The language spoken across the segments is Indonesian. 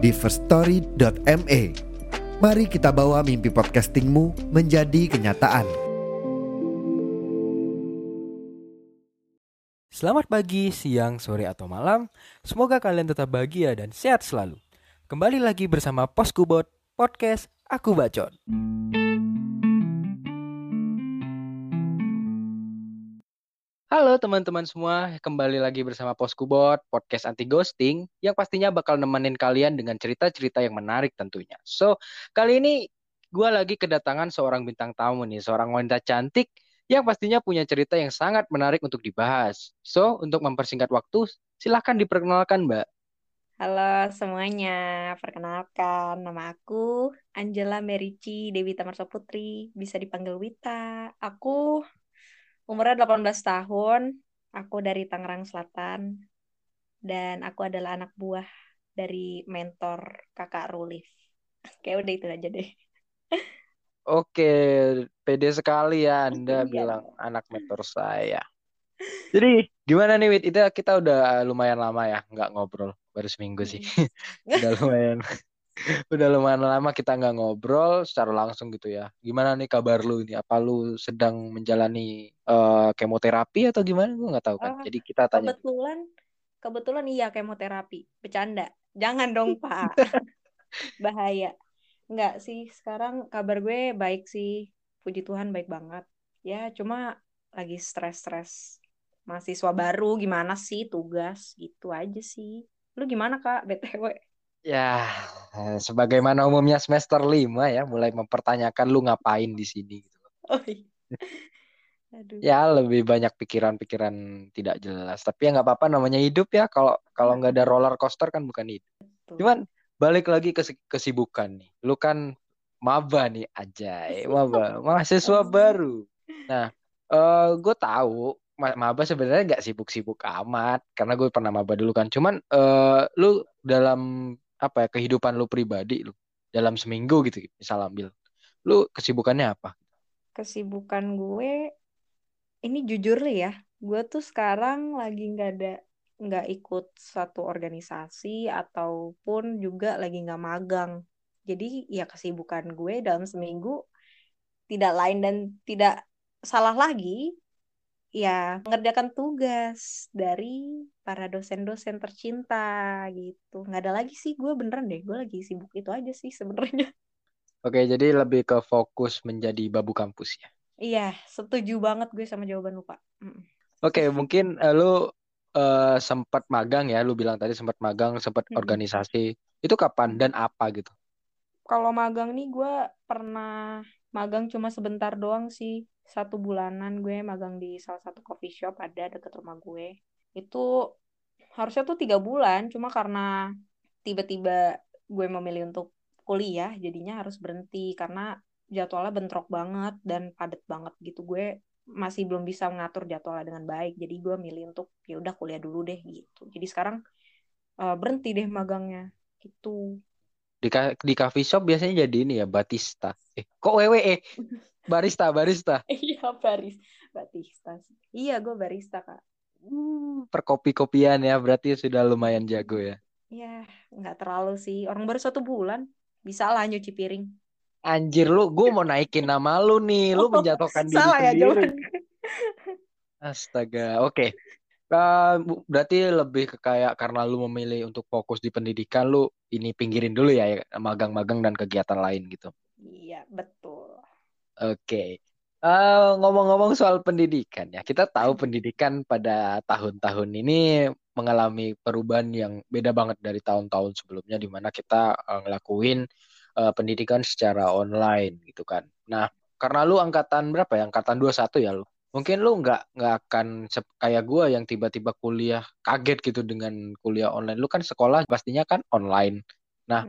di firststory.me. Mari kita bawa mimpi podcastingmu menjadi kenyataan. Selamat pagi, siang, sore, atau malam. Semoga kalian tetap bahagia dan sehat selalu. Kembali lagi bersama Poskubot Podcast Aku Bacot. Halo teman-teman semua, kembali lagi bersama Poskubot, podcast anti ghosting yang pastinya bakal nemenin kalian dengan cerita-cerita yang menarik tentunya. So, kali ini gue lagi kedatangan seorang bintang tamu nih, seorang wanita cantik yang pastinya punya cerita yang sangat menarik untuk dibahas. So, untuk mempersingkat waktu, silahkan diperkenalkan Mbak. Halo semuanya, perkenalkan nama aku Angela Merici Dewi Tamarso Putri, bisa dipanggil Wita. Aku umurnya 18 tahun, aku dari Tangerang Selatan, dan aku adalah anak buah dari mentor kakak Rulif. Kayak udah itu aja deh. Oke, pede sekali ya Anda Iya. bilang anak mentor saya. Jadi gimana nih Wit? Itu kita udah lumayan lama ya nggak ngobrol, baru seminggu sih. udah lumayan, udah lumayan lama kita nggak ngobrol secara langsung gitu ya. Gimana nih kabar lu ini? Apa lu sedang menjalani eh, kemoterapi atau gimana? Gue nggak tahu kan. Oh, Jadi kita tanya. Kebetulan, kebetulan iya kemoterapi. Bercanda. Jangan dong, Pak. Bahaya. Enggak sih, sekarang kabar gue baik sih. Puji Tuhan baik banget. Ya, cuma lagi stres-stres. Mahasiswa baru gimana sih tugas gitu aja sih. Lu gimana, Kak? BTW. Ya, eh, sebagaimana umumnya semester 5 ya, mulai mempertanyakan lu ngapain di sini gitu. Oh, iya. Aduh. Ya, lebih banyak pikiran-pikiran tidak jelas. Tapi ya nggak apa-apa namanya hidup ya. Kalau kalau nggak ada roller coaster kan bukan hidup. Betul. Cuman balik lagi ke kesibukan nih. Lu kan maba nih, ajay, maba, mahasiswa baru. Nah, eh gue tahu ma- maba sebenarnya nggak sibuk-sibuk amat karena gue pernah maba dulu kan. Cuman eh lu dalam apa ya kehidupan lu pribadi lu dalam seminggu gitu misal ambil, lu kesibukannya apa? Kesibukan gue ini jujur nih ya, gue tuh sekarang lagi nggak ada nggak ikut satu organisasi ataupun juga lagi nggak magang. Jadi ya kesibukan gue dalam seminggu tidak lain dan tidak salah lagi ya mengerjakan tugas dari para dosen-dosen tercinta gitu. Nggak ada lagi sih gue beneran deh, gue lagi sibuk itu aja sih sebenarnya. Oke, jadi lebih ke fokus menjadi babu kampus ya. Iya, setuju banget gue sama jawaban lu, Pak. Mm. Oke, mungkin eh, lu eh, sempat magang ya, lu bilang tadi sempat magang, sempat organisasi. Itu kapan dan apa gitu? Kalau magang nih gue pernah magang cuma sebentar doang sih. Satu bulanan gue magang di salah satu coffee shop ada deket rumah gue. Itu harusnya tuh tiga bulan, cuma karena tiba-tiba gue memilih untuk kuliah, jadinya harus berhenti karena jadwalnya bentrok banget dan padat banget gitu. Gue masih belum bisa mengatur jadwalnya dengan baik, jadi gue milih untuk ya udah kuliah dulu deh gitu. Jadi sekarang eh, berhenti deh magangnya gitu. Di, ka- di coffee shop biasanya jadi ini ya, Batista. Eh, kok WWE? Barista, barista. Iya, baris barista. sih. Iya, gue barista, Kak. Hmm, perkopi-kopian ya, berarti sudah lumayan jago ya. Ya, nggak terlalu sih. Orang baru satu bulan. Bisa lah nyuci piring. Anjir lu, gue mau naikin nama lu nih, lu Oh, menjatuhkan diri salah ya. Astaga, oke. Eh, bu- berarti lebih ke kayak karena lu memilih untuk fokus di pendidikan, lu ini pinggirin dulu ya, ya, magang-magang dan kegiatan lain gitu. Iya, betul. Oke. Eh, ngomong-ngomong soal pendidikan ya, kita tahu pendidikan pada tahun-tahun ini mengalami perubahan yang beda banget dari tahun-tahun sebelumnya, di mana kita eh, ngelakuin eh, pendidikan secara online gitu kan. Nah, karena lu angkatan berapa ya? Angkatan 21 ya lu. Mungkin lu nggak nggak akan kayak gua yang tiba-tiba kuliah kaget gitu dengan kuliah online. Lu kan sekolah pastinya kan online. Nah,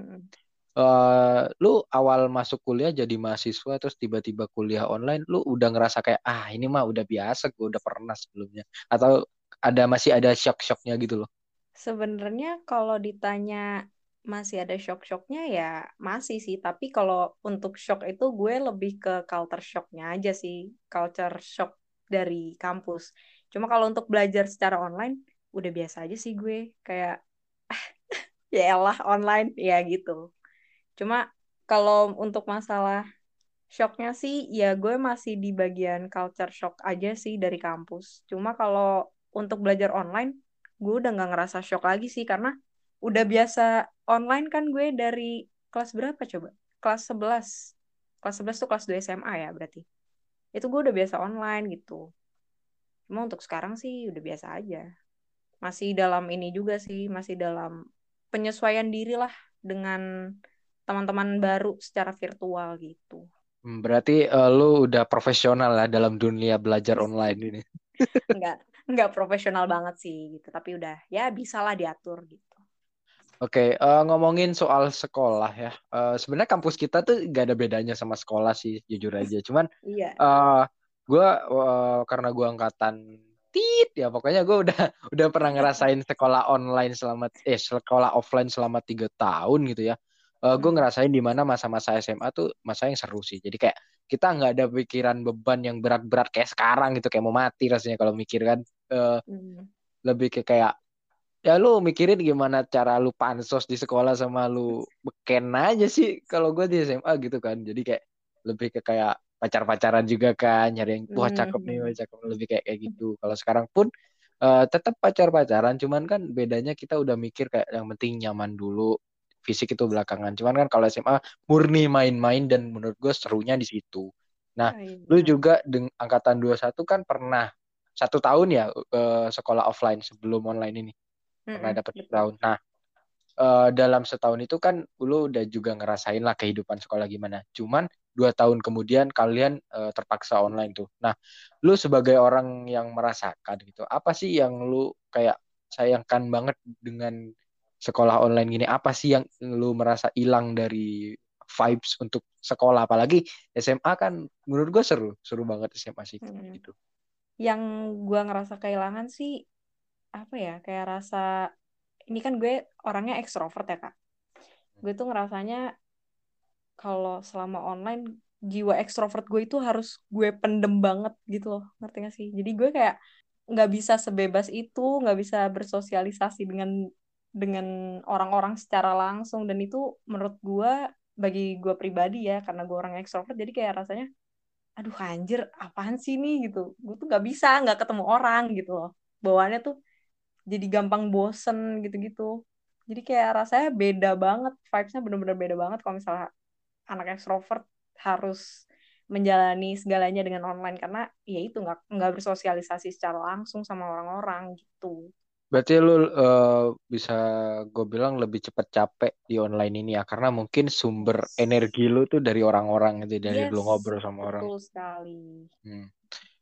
uh, lu awal masuk kuliah jadi mahasiswa terus tiba-tiba kuliah online, lu udah ngerasa kayak ah ini mah udah biasa, gue udah pernah sebelumnya. Atau ada masih ada shock-shocknya gitu loh? Sebenarnya kalau ditanya masih ada shock-shocknya ya masih sih. Tapi kalau untuk shock itu gue lebih ke culture shocknya aja sih. Culture shock dari kampus. Cuma kalau untuk belajar secara online udah biasa aja sih gue. Kayak ya elah online ya gitu. Cuma kalau untuk masalah shocknya sih ya gue masih di bagian culture shock aja sih dari kampus. Cuma kalau untuk belajar online gue udah nggak ngerasa shock lagi sih karena udah biasa online kan gue dari kelas berapa coba? Kelas 11. Kelas 11 tuh kelas 2 SMA ya berarti. Itu gue udah biasa online gitu. Cuma untuk sekarang sih udah biasa aja. Masih dalam ini juga sih, masih dalam penyesuaian diri lah dengan teman-teman baru secara virtual gitu. Hmm, berarti uh, lu udah profesional lah dalam dunia belajar online ini. Enggak, nggak profesional banget sih gitu tapi udah ya bisalah diatur gitu Oke, okay, uh, eh, ngomongin soal sekolah ya. Uh, Sebenarnya kampus kita tuh gak ada bedanya sama sekolah sih, jujur aja. Cuman, iya. uh, gue uh, karena gue angkatan tit ya, pokoknya gue udah udah pernah ngerasain sekolah online selama eh sekolah offline selama tiga tahun gitu ya uh, eh, gue hmm. ngerasain di mana masa-masa SMA tuh masa yang seru sih jadi kayak kita nggak ada pikiran beban yang berat-berat kayak sekarang gitu kayak mau mati rasanya kalau mikir kan uh, hmm. lebih ke kayak ya lu mikirin gimana cara lu pansos di sekolah sama lu beken aja sih kalau gue di SMA gitu kan jadi kayak lebih ke kayak pacar-pacaran juga kan nyari yang wah cakep nih wah cakep lebih kayak kayak gitu kalau sekarang pun uh, tetap pacar-pacaran cuman kan bedanya kita udah mikir kayak yang penting nyaman dulu fisik itu belakangan. Cuman kan kalau SMA murni main-main dan menurut gue serunya di situ. Nah, oh, iya. lu juga dengan angkatan 21 kan pernah satu tahun ya uh, sekolah offline sebelum online ini. Pernah dapat tahun. Nah, uh, dalam setahun itu kan lu udah juga ngerasain lah kehidupan sekolah gimana. Cuman dua tahun kemudian kalian uh, terpaksa online tuh. Nah, lu sebagai orang yang merasakan gitu, apa sih yang lu kayak sayangkan banget dengan sekolah online gini apa sih yang lu merasa hilang dari vibes untuk sekolah apalagi SMA kan menurut gue seru seru banget SMA sih hmm. gitu yang gue ngerasa kehilangan sih apa ya kayak rasa ini kan gue orangnya ekstrovert ya kak. Gue tuh ngerasanya kalau selama online jiwa ekstrovert gue itu harus gue pendem banget gitu loh ngerti gak sih? Jadi gue kayak nggak bisa sebebas itu nggak bisa bersosialisasi dengan dengan orang-orang secara langsung. Dan itu menurut gue bagi gue pribadi ya karena gue orang ekstrovert jadi kayak rasanya aduh anjir apaan sih nih? gitu. Gue tuh nggak bisa nggak ketemu orang gitu loh. Bawaannya tuh jadi gampang bosen gitu-gitu jadi kayak rasanya beda banget vibesnya bener-bener beda banget kalau misalnya anak ekstrovert harus menjalani segalanya dengan online karena ya itu nggak nggak bersosialisasi secara langsung sama orang-orang gitu Berarti lu uh, bisa gue bilang lebih cepat capek di online ini ya karena mungkin sumber energi lu tuh dari orang-orang gitu dari yes, lu ngobrol sama orang. Betul sekali. Hmm.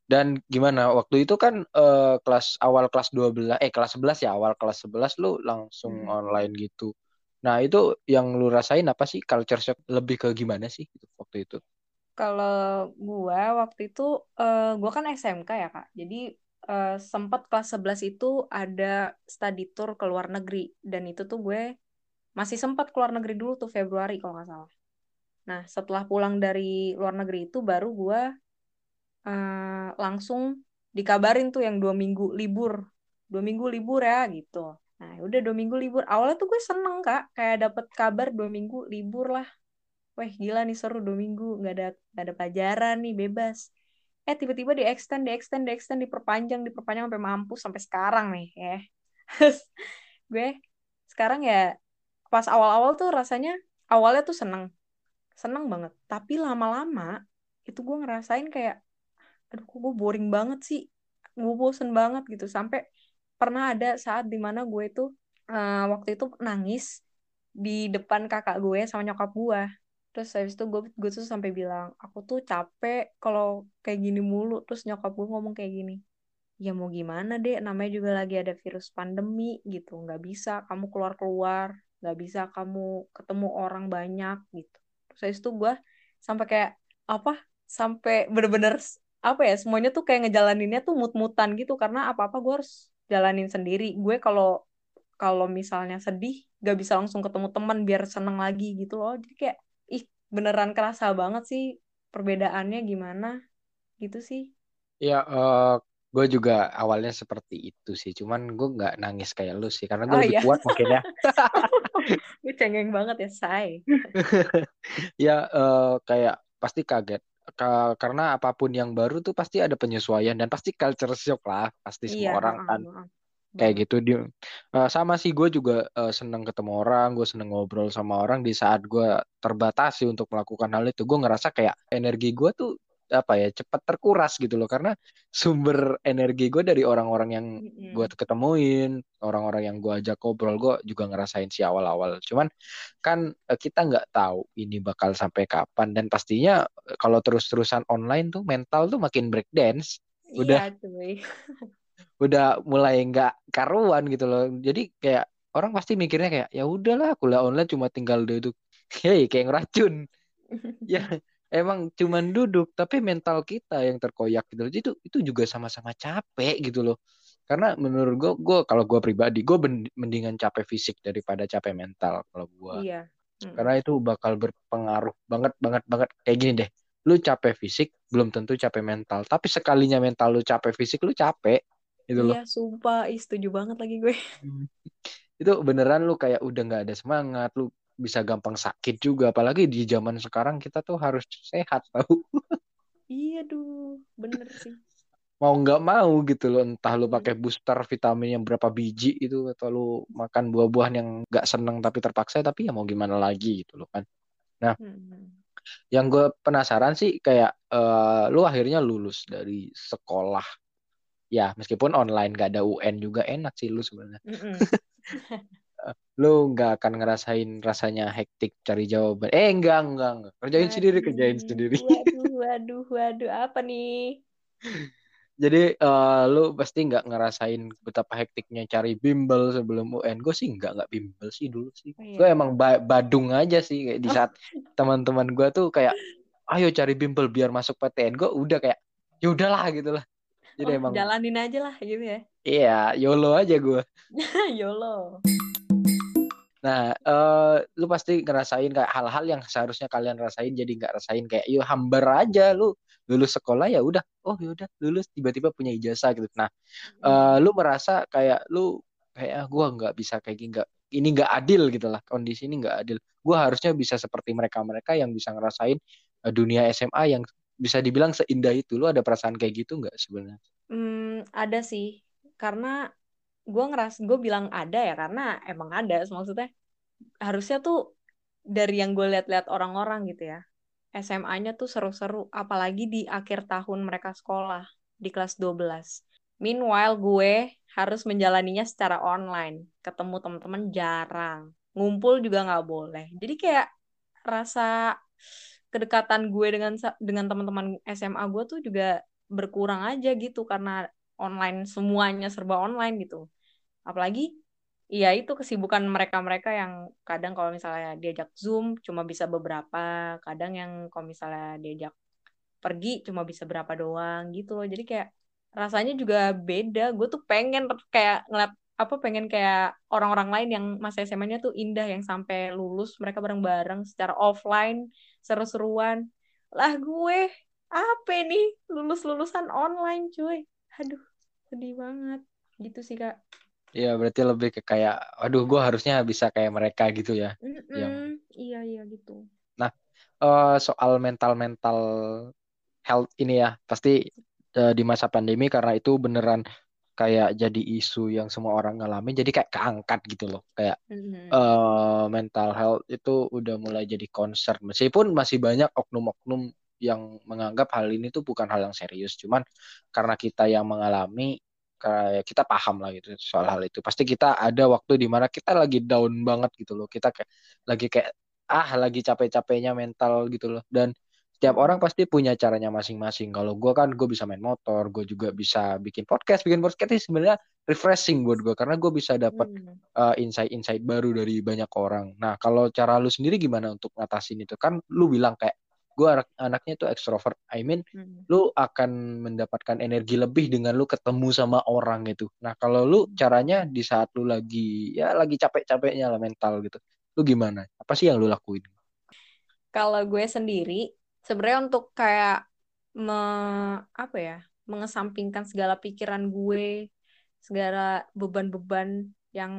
Dan gimana waktu itu kan uh, kelas awal kelas 12 eh kelas 11 ya awal kelas 11 lu langsung hmm. online gitu. Nah, itu yang lu rasain apa sih culture shock lebih ke gimana sih gitu, waktu itu? Kalau gua waktu itu uh, gua kan SMK ya, Kak. Jadi uh, sempat kelas 11 itu ada study tour ke luar negeri dan itu tuh gue masih sempat ke luar negeri dulu tuh Februari kalau nggak salah. Nah setelah pulang dari luar negeri itu baru gue uh, langsung dikabarin tuh yang dua minggu libur, dua minggu libur ya gitu. Nah udah dua minggu libur. Awalnya tuh gue seneng kak, kayak dapet kabar dua minggu libur lah. Wah gila nih seru dua minggu, nggak ada nggak ada pelajaran nih bebas. Eh tiba-tiba di extend di extend di extend diperpanjang diperpanjang sampai mampus sampai sekarang nih ya. Gue sekarang ya pas awal-awal tuh rasanya awalnya tuh seneng. Seneng banget. Tapi lama-lama itu gue ngerasain kayak aduh kok gue boring banget sih. Gue bosen banget gitu. Sampai pernah ada saat di mana gue tuh uh, waktu itu nangis di depan kakak gue sama nyokap gue. Terus habis itu gue gue tuh sampai bilang aku tuh capek kalau kayak gini mulu. Terus nyokap gue ngomong kayak gini ya mau gimana deh namanya juga lagi ada virus pandemi gitu. Nggak bisa kamu keluar keluar nggak bisa kamu ketemu orang banyak gitu. Terus itu gue sampai kayak apa sampai bener-bener apa ya semuanya tuh kayak ngejalaninnya tuh mut-mutan gitu. Karena apa-apa gue harus jalanin sendiri. Gue kalau kalau misalnya sedih gak bisa langsung ketemu teman biar seneng lagi gitu loh. Jadi kayak ih beneran kerasa banget sih perbedaannya gimana gitu sih. Ya uh, gue juga awalnya seperti itu sih. Cuman gue nggak nangis kayak lu sih karena gue Oh, lebih iya. kuat mungkin ya. Gue cengeng banget ya say. Ya eh, kayak pasti kaget Ka- karena apa pun yang baru tuh pasti ada penyesuaian dan pasti culture shock lah pasti semua iya orang kan heeh. kayak gitu dia Eh, sama sih gue juga eh, seneng ketemu orang gue seneng ngobrol sama orang di saat gue terbatasi untuk melakukan hal itu gue ngerasa kayak energi gue tuh apa ya cepat terkuras gitu loh. Karena sumber energi gue dari orang-orang yang gue ketemuin orang-orang yang gue ajak ngobrol gue juga ngerasain sih awal-awal. Cuman kan eh, kita nggak tahu ini bakal sampai kapan. Dan pastinya eh, kalau terus-terusan online tuh mental tuh makin breakdance. Udah iya cuy. udah mulai nggak karuan gitu loh. Jadi kayak orang pasti mikirnya kayak ya udahlah kuliah online cuma tinggal duduk. Hei kayak ngeracun. Ya emang cuman duduk tapi mental kita yang terkoyak gitu loh. Itu itu juga sama-sama capek gitu loh. Karena menurut gue gue kalau gue pribadi gue mendingan capek fisik daripada capek mental kalau gue iya. Mm-mm. karena itu bakal berpengaruh banget banget banget. Kayak gini deh lu capek fisik belum tentu capek mental. Tapi sekalinya mental lu capek fisik lu capek gitu loh. Iya sumpah. Ih, setuju banget lagi gue. Itu beneran lu kayak udah nggak ada semangat lu bisa gampang sakit juga. Apalagi di zaman sekarang kita tuh harus sehat tahu iya duh. Bener sih. Mau nggak mau gitu loh. Entah lu Hmm. pakai booster vitamin yang berapa biji itu atau lu makan buah-buahan yang nggak seneng tapi terpaksa tapi ya mau gimana lagi gitu loh kan. Mm-mm. yang gue penasaran sih kayak eh, lu akhirnya lulus dari sekolah. Ya meskipun online gak ada UN juga enak sih lu sebenarnya. lu nggak akan ngerasain rasanya hektik cari jawaban. Eh enggak enggak, enggak. kerjain sendiri kerjain Waduh, sendiri. waduh waduh waduh. Apa nih? Jadi eh, lu pasti nggak ngerasain betapa hektiknya cari bimbel sebelum UN gue sih nggak nggak bimbel sih dulu sih. Oh, iya. gue emang ba- badung aja sih. Kayak di saat teman-teman gue tuh kayak ayo cari bimbel biar masuk PTN gue udah kayak ya udahlah gitu lah. Jadi Oh, emang jalanin aja lah gitu ya. Iya YOLO aja gue YOLO Nah, eh, lu pasti ngerasain kayak hal-hal yang seharusnya kalian rasain jadi nggak rasain kayak yuk hambar aja lu lulus sekolah ya udah oh ya udah lulus tiba-tiba punya ijazah gitu. Nah, eh, lu merasa kayak lu kayak ah, gua nggak bisa kayak gini nggak ini nggak adil gitu lah kondisi ini nggak adil. Gua harusnya bisa seperti mereka-mereka yang bisa ngerasain eh, dunia SMA yang bisa dibilang seindah itu. Lu ada perasaan kayak gitu nggak sebenarnya? Hmm, ada sih karena gue ngeras gue bilang ada ya karena emang ada. Maksudnya harusnya tuh dari yang gue lihat-lihat orang-orang gitu ya SMA-nya tuh seru-seru apalagi di akhir tahun mereka sekolah di kelas 12 meanwhile gue harus menjalaninya secara online. Ketemu teman-teman jarang. Ngumpul juga nggak boleh. Jadi kayak rasa kedekatan gue dengan dengan teman-teman SMA gue tuh juga berkurang aja gitu karena online semuanya serba online gitu apalagi ya itu kesibukan mereka-mereka yang kadang kalau misalnya diajak Zoom cuma bisa beberapa kadang yang kalau misalnya diajak pergi cuma bisa berapa doang gitu loh. Jadi kayak rasanya juga beda. Gue tuh pengen kayak ngeliat apa pengen kayak orang-orang lain yang masa SMA-nya tuh indah yang sampai lulus mereka bareng-bareng secara offline seru-seruan. Lah gue apa nih lulus-lulusan online cuy. Aduh sedih banget. Gitu sih kak Iya, berarti lebih ke kayak aduh gua harusnya bisa kayak mereka gitu ya. Mm-mm. iya iya gitu eh soal mental-mental health ini ya pasti eh, di masa pandemi karena itu beneran kayak jadi isu yang semua orang ngalamin jadi kayak keangkat gitu loh kayak Mm-mm. eh mental health itu udah mulai jadi concern meskipun masih banyak oknum-oknum yang menganggap hal ini tuh bukan hal yang serius cuman karena kita yang mengalami kayak kita paham lah gitu soal hal itu pasti kita ada waktu di mana kita lagi down banget gitu loh kita kayak lagi kayak ah lagi capek-capeknya mental gitu loh dan Setiap orang pasti punya caranya masing-masing. Kalau gue kan gue bisa main motor, gue juga bisa bikin podcast. Bikin podcast ini sebenarnya refreshing buat gue karena gue bisa dapat Hmm. uh, insight-insight baru dari banyak orang. Nah, kalau cara lu sendiri gimana untuk ngatasin itu? Kan lu bilang kayak gue anak anaknya itu extrovert. I mean, Hmm. lu akan mendapatkan energi lebih dengan lu ketemu sama orang gitu. Nah, kalau lu caranya di saat lu lagi ya lagi capek-capeknya lah mental gitu. Lu gimana? Apa sih yang lu lakuin? Kalau gue sendiri, sebenarnya untuk kayak me, apa ya, mengesampingkan segala pikiran gue, segala beban-beban yang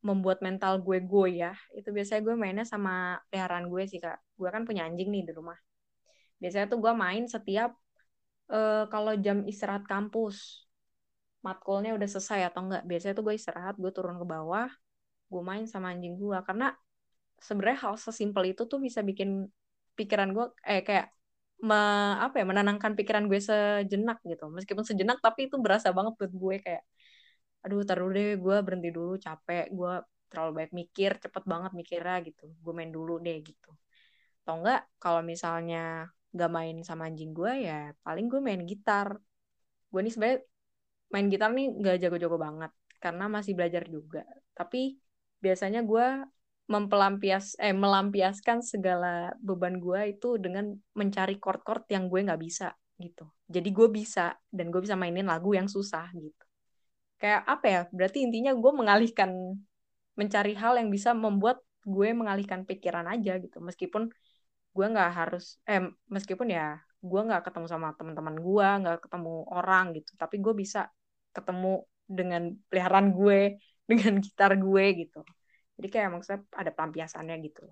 membuat mental gue goyah, itu biasanya gue mainnya sama peliharaan gue sih, Kak. Gue kan punya anjing nih di rumah. Biasanya tuh gue main setiap eh, kalau jam istirahat kampus. Matkulnya udah selesai atau enggak. Biasanya tuh gue istirahat, gue turun ke bawah, gue main sama anjing gue. Karena sebenarnya hal sesimpel itu tuh bisa bikin pikiran gue eh kayak me, apa ya menenangkan pikiran gue sejenak gitu meskipun sejenak tapi itu berasa banget buat gue kayak aduh taruh deh gue berhenti dulu capek gue terlalu banyak mikir cepet banget mikirnya gitu gue main dulu deh gitu atau enggak kalau misalnya gak main sama anjing gue ya paling gue main gitar. Gue nih sebenarnya main gitar nih gak jago-jago banget karena masih belajar juga. Tapi biasanya gue mempelampias eh melampiaskan segala beban gue itu dengan mencari chord-chord yang gue nggak bisa gitu. Jadi gue bisa dan gue bisa mainin lagu yang susah gitu. Kayak apa ya berarti intinya gue mengalihkan mencari hal yang bisa membuat gue mengalihkan pikiran aja gitu. Meskipun gue nggak harus eh meskipun ya gue nggak ketemu sama teman-teman gue nggak ketemu orang gitu tapi gue bisa ketemu dengan peliharaan gue dengan gitar gue gitu jadi kayak maksudnya ada pelampiasannya gitu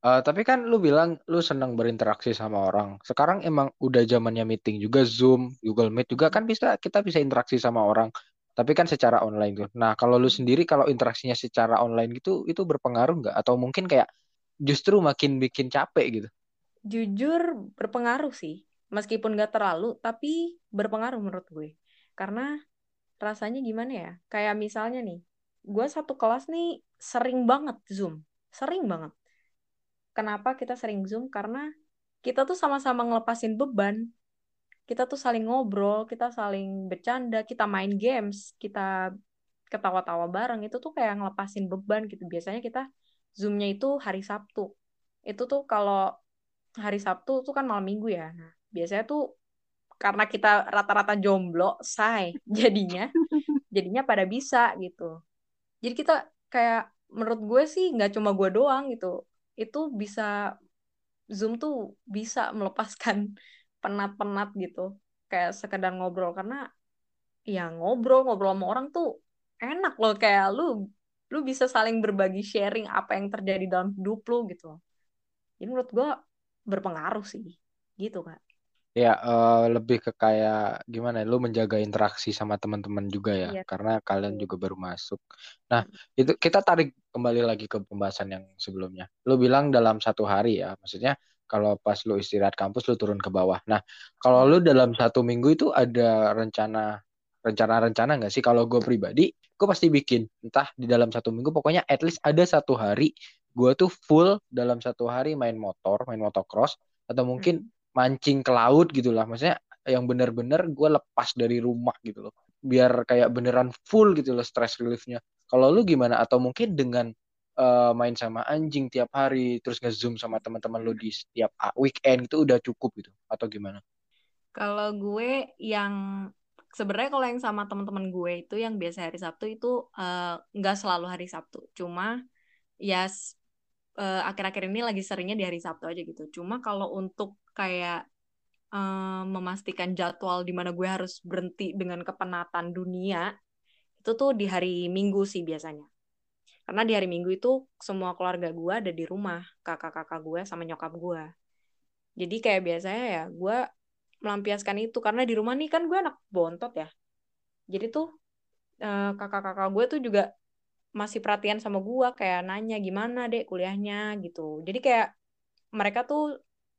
Uh, tapi kan lu bilang lu senang berinteraksi sama orang. Sekarang emang udah zamannya meeting juga Zoom, Google Meet juga kan bisa kita bisa interaksi sama orang. Tapi kan secara online tuh. Nah, kalau lu sendiri kalau interaksinya secara online gitu itu berpengaruh nggak? Atau mungkin kayak justru makin bikin capek gitu? jujur berpengaruh sih meskipun gak terlalu tapi berpengaruh menurut gue. Karena rasanya gimana ya? Kayak misalnya nih gue satu kelas nih sering banget zoom sering banget. Kenapa kita sering zoom? Karena kita tuh sama-sama ngelepasin beban. Kita tuh saling ngobrol kita saling bercanda kita main games kita ketawa-tawa bareng itu tuh kayak ngelepasin beban gitu. Biasanya kita zoomnya itu hari Sabtu itu tuh kalau hari Sabtu tuh kan malam minggu ya. Nah, biasanya tuh karena kita rata-rata jomblo, say, jadinya jadinya pada bisa gitu. Jadi kita kayak menurut gue sih nggak cuma gue doang gitu. Itu bisa Zoom tuh bisa melepaskan penat-penat gitu. Kayak sekedar ngobrol karena ya ngobrol ngobrol sama orang tuh enak loh kayak lu lu bisa saling berbagi sharing apa yang terjadi dalam hidup lu gitu. Jadi menurut gue berpengaruh sih gitu kak Ya uh, lebih ke kayak gimana? ya, Lu menjaga interaksi sama teman-teman juga ya, Iya. karena kalian juga baru masuk. Nah, itu kita tarik kembali lagi ke pembahasan yang sebelumnya. Lu bilang dalam satu hari ya, maksudnya kalau pas lu istirahat kampus lu turun ke bawah. Nah, kalau lu dalam satu minggu itu ada rencana rencana-rencana nggak sih? Kalau gue pribadi, gue pasti bikin entah di dalam satu minggu, pokoknya at least ada satu hari gue tuh full dalam satu hari main motor, main motocross, atau mungkin mancing ke laut gitu lah. Maksudnya yang bener-bener gue lepas dari rumah gitu loh. Biar kayak beneran full gitu loh stress reliefnya. Kalau lu gimana? Atau mungkin dengan uh, main sama anjing tiap hari, terus nge-zoom sama teman-teman lu di setiap weekend itu udah cukup gitu? Atau gimana? Kalau gue yang sebenarnya kalau yang sama teman-teman gue itu yang biasa hari Sabtu itu eh, nggak selalu hari Sabtu. Cuma ya s- eh, akhir-akhir ini lagi seringnya di hari Sabtu aja gitu. Cuma kalau untuk kayak eh, memastikan jadwal di mana gue harus berhenti dengan kepenatan dunia itu tuh di hari Minggu sih biasanya. Karena di hari Minggu itu semua keluarga gue ada di rumah, kakak-kakak gue sama nyokap gue. Jadi kayak biasanya ya gue melampiaskan itu karena di rumah nih kan gue anak bontot ya. Jadi tuh eh, kakak-kakak gue tuh juga masih perhatian sama gue kayak nanya gimana dek kuliahnya gitu. Jadi kayak mereka tuh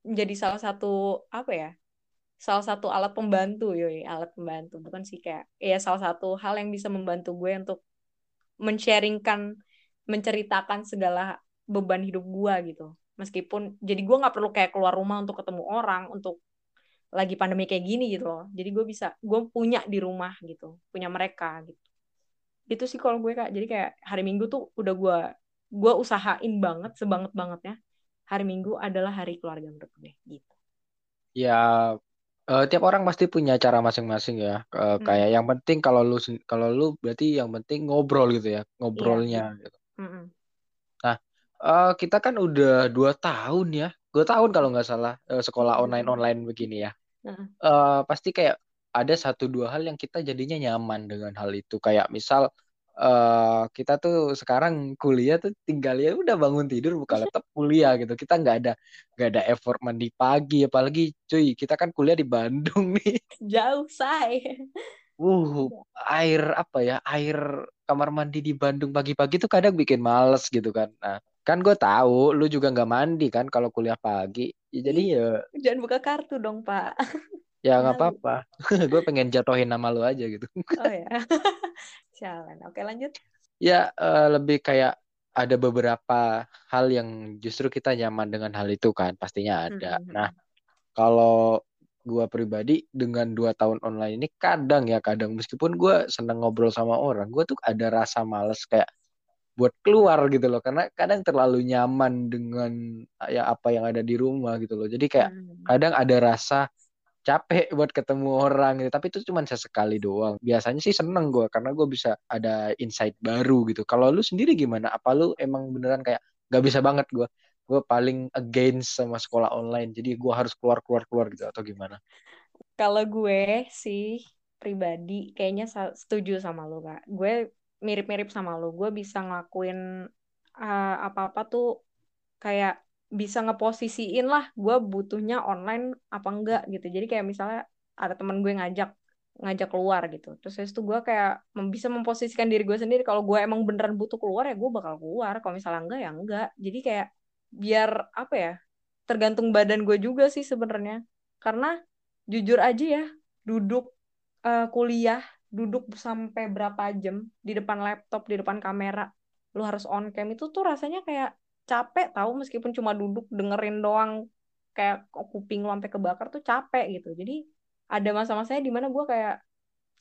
menjadi salah satu apa ya? Salah satu alat pembantu yoi, alat pembantu bukan sih kayak ya salah satu hal yang bisa membantu gue untuk men-sharingkan menceritakan segala beban hidup gue gitu. meskipun jadi gue nggak perlu kayak keluar rumah untuk ketemu orang untuk lagi pandemi kayak gini gitu loh. Jadi gue bisa gue punya di rumah gitu punya mereka gitu. Itu sih kalau gue kak. Jadi kayak hari minggu tuh udah gue gue usahain banget sebanget bangetnya hari minggu adalah hari keluarga menurut gue gitu. Ya uh, tiap orang pasti punya cara masing-masing ya. Uh, hmm. kayak yang penting kalau lu kalau lu berarti yang penting ngobrol gitu ya ngobrolnya yeah. gitu. Hmm. nah uh, kita kan udah dua tahun ya. Dua tahun kalau nggak salah uh, sekolah online online begini ya uh, pasti kayak ada satu dua hal yang kita jadinya nyaman dengan hal itu. Kayak misal uh, kita tuh sekarang kuliah tuh tinggal ya udah bangun tidur buka laptop kuliah gitu. Kita nggak ada nggak ada effort mandi pagi. Apalagi cuy kita kan kuliah di Bandung nih. Jauh say. Uh air apa ya? Air kamar mandi di Bandung pagi-pagi tuh kadang bikin males gitu kan. Nah kan gue tahu lu juga nggak mandi kan kalau kuliah pagi. Ya, jadi ya jangan buka kartu dong pak. Ya nggak apa-apa. Gue pengen jatuhin nama lu aja gitu. Oh ya jalan oke lanjut. Ya uh, lebih kayak ada beberapa hal yang justru kita nyaman dengan hal itu kan pastinya ada. hmm. nah kalau gue pribadi dengan dua tahun online ini kadang ya kadang. Meskipun gue seneng ngobrol sama orang gue tuh ada rasa males kayak buat keluar gitu loh. Karena kadang terlalu nyaman dengan ya apa yang ada di rumah gitu loh. Jadi kayak hmm. kadang ada rasa capek buat ketemu orang gitu. Tapi itu cuma sesekali doang. Biasanya sih seneng gue karena gue bisa ada insight baru gitu. Kalau lu sendiri gimana? Apa lu emang beneran kayak gak bisa banget gue gue paling against sama sekolah online. Jadi gue harus keluar keluar keluar gitu atau gimana? Kalau gue sih pribadi kayaknya setuju sama lu kak. Gue mirip-mirip sama lo. Gue bisa ngelakuin uh, apa-apa tuh kayak bisa ngeposisiin lah gue butuhnya online apa enggak gitu. Jadi kayak misalnya ada teman gue ngajak ngajak keluar gitu. Terus itu gue kayak bisa memposisikan diri gue sendiri. Kalau gue emang beneran butuh keluar ya gue bakal keluar. Kalau misalnya enggak ya enggak. Jadi kayak biar apa ya tergantung badan gue juga sih sebenarnya. Karena jujur aja ya duduk uh, kuliah duduk sampai berapa jam di depan laptop, di depan kamera, lu harus on cam itu tuh rasanya kayak capek tahu meskipun cuma duduk dengerin doang kayak kuping lu sampai kebakar tuh capek gitu. Jadi ada masa-masanya di mana gue kayak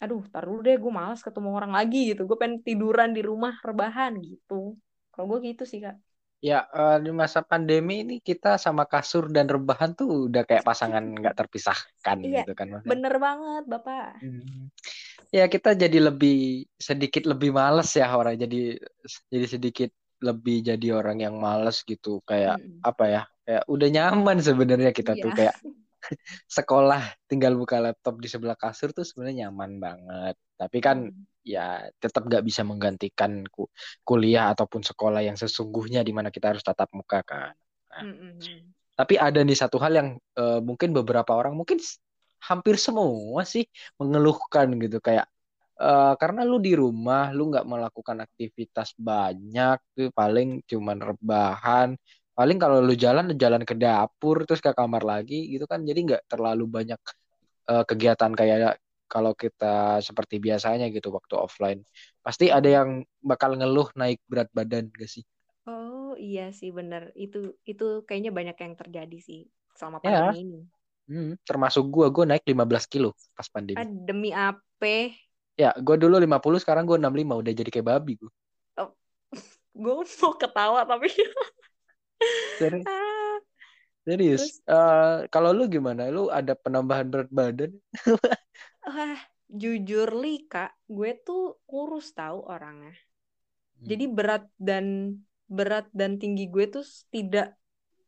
aduh taruh deh gue malas ketemu orang lagi gitu. Gue pengen tiduran di rumah rebahan gitu. Kalau gue gitu sih kak Ya, uh, di masa pandemi ini kita sama kasur dan rebahan tuh udah kayak pasangan nggak terpisahkan iya, gitu kan. Bener banget, Bapak. Hmm. Ya, kita jadi lebih sedikit lebih males ya orang jadi jadi sedikit lebih jadi orang yang males gitu kayak hmm. apa ya? Kayak udah nyaman sebenarnya kita iya. tuh kayak sekolah tinggal buka laptop di sebelah kasur tuh sebenarnya nyaman banget. Tapi kan hmm. ya tetap nggak bisa menggantikan ku kuliah ataupun sekolah yang sesungguhnya di mana kita harus tatap muka kan. Nah, hmm. hmm, hmm. Tapi ada nih satu hal yang uh, mungkin beberapa orang mungkin hampir semua sih mengeluhkan gitu kayak uh, karena lu di rumah lu nggak melakukan aktivitas banyak tuh paling cuman rebahan paling kalau lu jalan jalan ke dapur terus ke kamar lagi gitu kan. Jadi nggak terlalu banyak uh, kegiatan kayak kalau kita seperti biasanya gitu waktu offline. Pasti ada yang bakal ngeluh naik berat badan gak sih? Oh iya sih bener. Itu itu kayaknya banyak yang terjadi sih selama ya. pandemi ya. ini. Hmm, termasuk gue gue naik 15 kilo pas pandemi. Ah, demi apa? Ya gue dulu 50 sekarang gue 65 udah jadi kayak babi gue oh, gue mau ketawa tapi Serius? Ah. Serius. Uh, kalau lu gimana? Lu ada penambahan berat badan? Wah, jujur li kak, gue tuh kurus tahu orangnya. Hmm. Jadi berat dan berat dan tinggi gue tuh tidak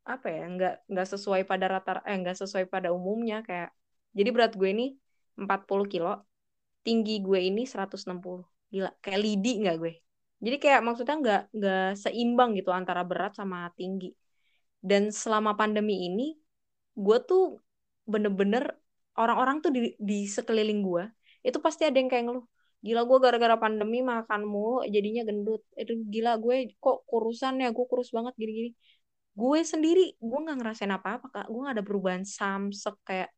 apa ya nggak nggak sesuai pada rata eh nggak sesuai pada umumnya kayak jadi berat gue ini 40 kilo tinggi gue ini 160 gila kayak lidi nggak gue jadi kayak maksudnya nggak nggak seimbang gitu antara berat sama tinggi. Dan selama pandemi ini, gue tuh bener-bener orang-orang tuh di, di sekeliling gue itu pasti ada yang kayak ngeluh. Gila gue gara-gara pandemi makan mulu jadinya gendut. Itu gila gue kok kurusan ya, gue kurus banget gini-gini. Gue sendiri gue nggak ngerasain apa-apa kak. Gue gak ada perubahan samsek kayak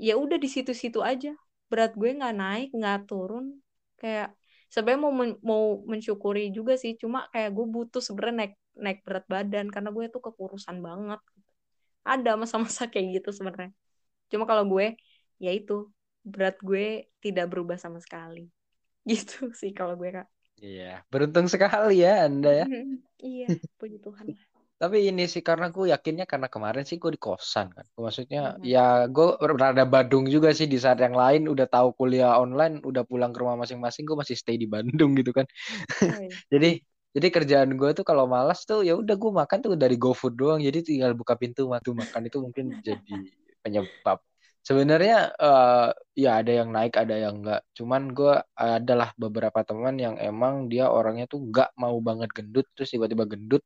ya udah di situ-situ aja. Berat gue nggak naik, nggak turun. Kayak sebenarnya mau men mau mensyukuri juga sih cuma kayak gue butuh sebenarnya naik naik berat badan karena gue tuh kekurusan banget ada masa-masa kayak gitu sebenarnya cuma kalau gue ya itu berat gue tidak berubah sama sekali gitu sih kalau gue kak Iya, beruntung sekali ya Anda ya. iya, puji Tuhan. Tapi ini sih karena gue yakinnya karena kemarin sih gue di kosan kan. Maksudnya Mhm. ya gue rada badung juga sih di saat yang lain udah tahu kuliah online, udah pulang ke rumah masing-masing, gue masih stay di Bandung gitu kan. Oh, iya. Jadi jadi kerjaan gue tuh kalau malas tuh ya udah gue makan tuh dari GoFood doang. Jadi tinggal buka pintu matu makan itu mungkin jadi penyebab. Sebenarnya eh, ya ada yang naik, ada yang enggak. Cuman gue adalah beberapa teman yang emang dia orangnya tuh nggak mau banget gendut, terus tiba-tiba gendut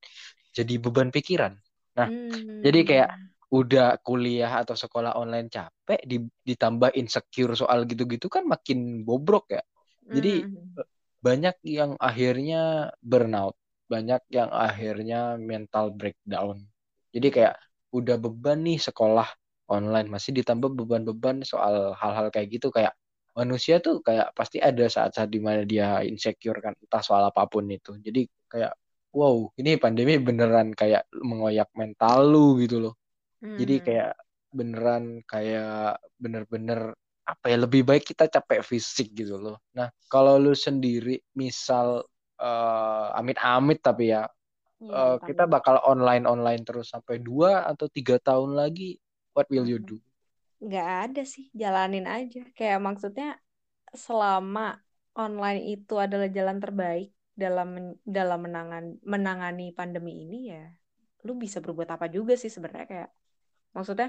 jadi beban pikiran. Nah, Hmm. jadi kayak udah kuliah atau sekolah online capek, di- ditambah insecure soal gitu-gitu kan makin bobrok ya. Jadi Mhm. Banyak yang akhirnya burnout, banyak yang akhirnya mental breakdown. Jadi kayak udah beban nih sekolah online, masih ditambah beban-beban soal hal-hal kayak gitu kayak manusia tuh kayak pasti ada saat-saat di mana dia insecure kan entah soal apa pun itu. Jadi kayak wow, ini pandemi beneran kayak mengoyak mental lu gitu loh. Jadi Mhm. kayak beneran kayak bener-bener apa ya lebih baik kita capek fisik gitu loh. Nah, kalau lu sendiri misal eh, amit-amit tapi ya Pak. kita bakal online-online terus sampai dua atau tiga tahun lagi, what will you do? nggak ada sih jalanin aja kayak maksudnya selama online itu adalah jalan terbaik dalam dalam menangan menangani pandemi ini ya lu bisa berbuat apa juga sih sebenarnya kayak maksudnya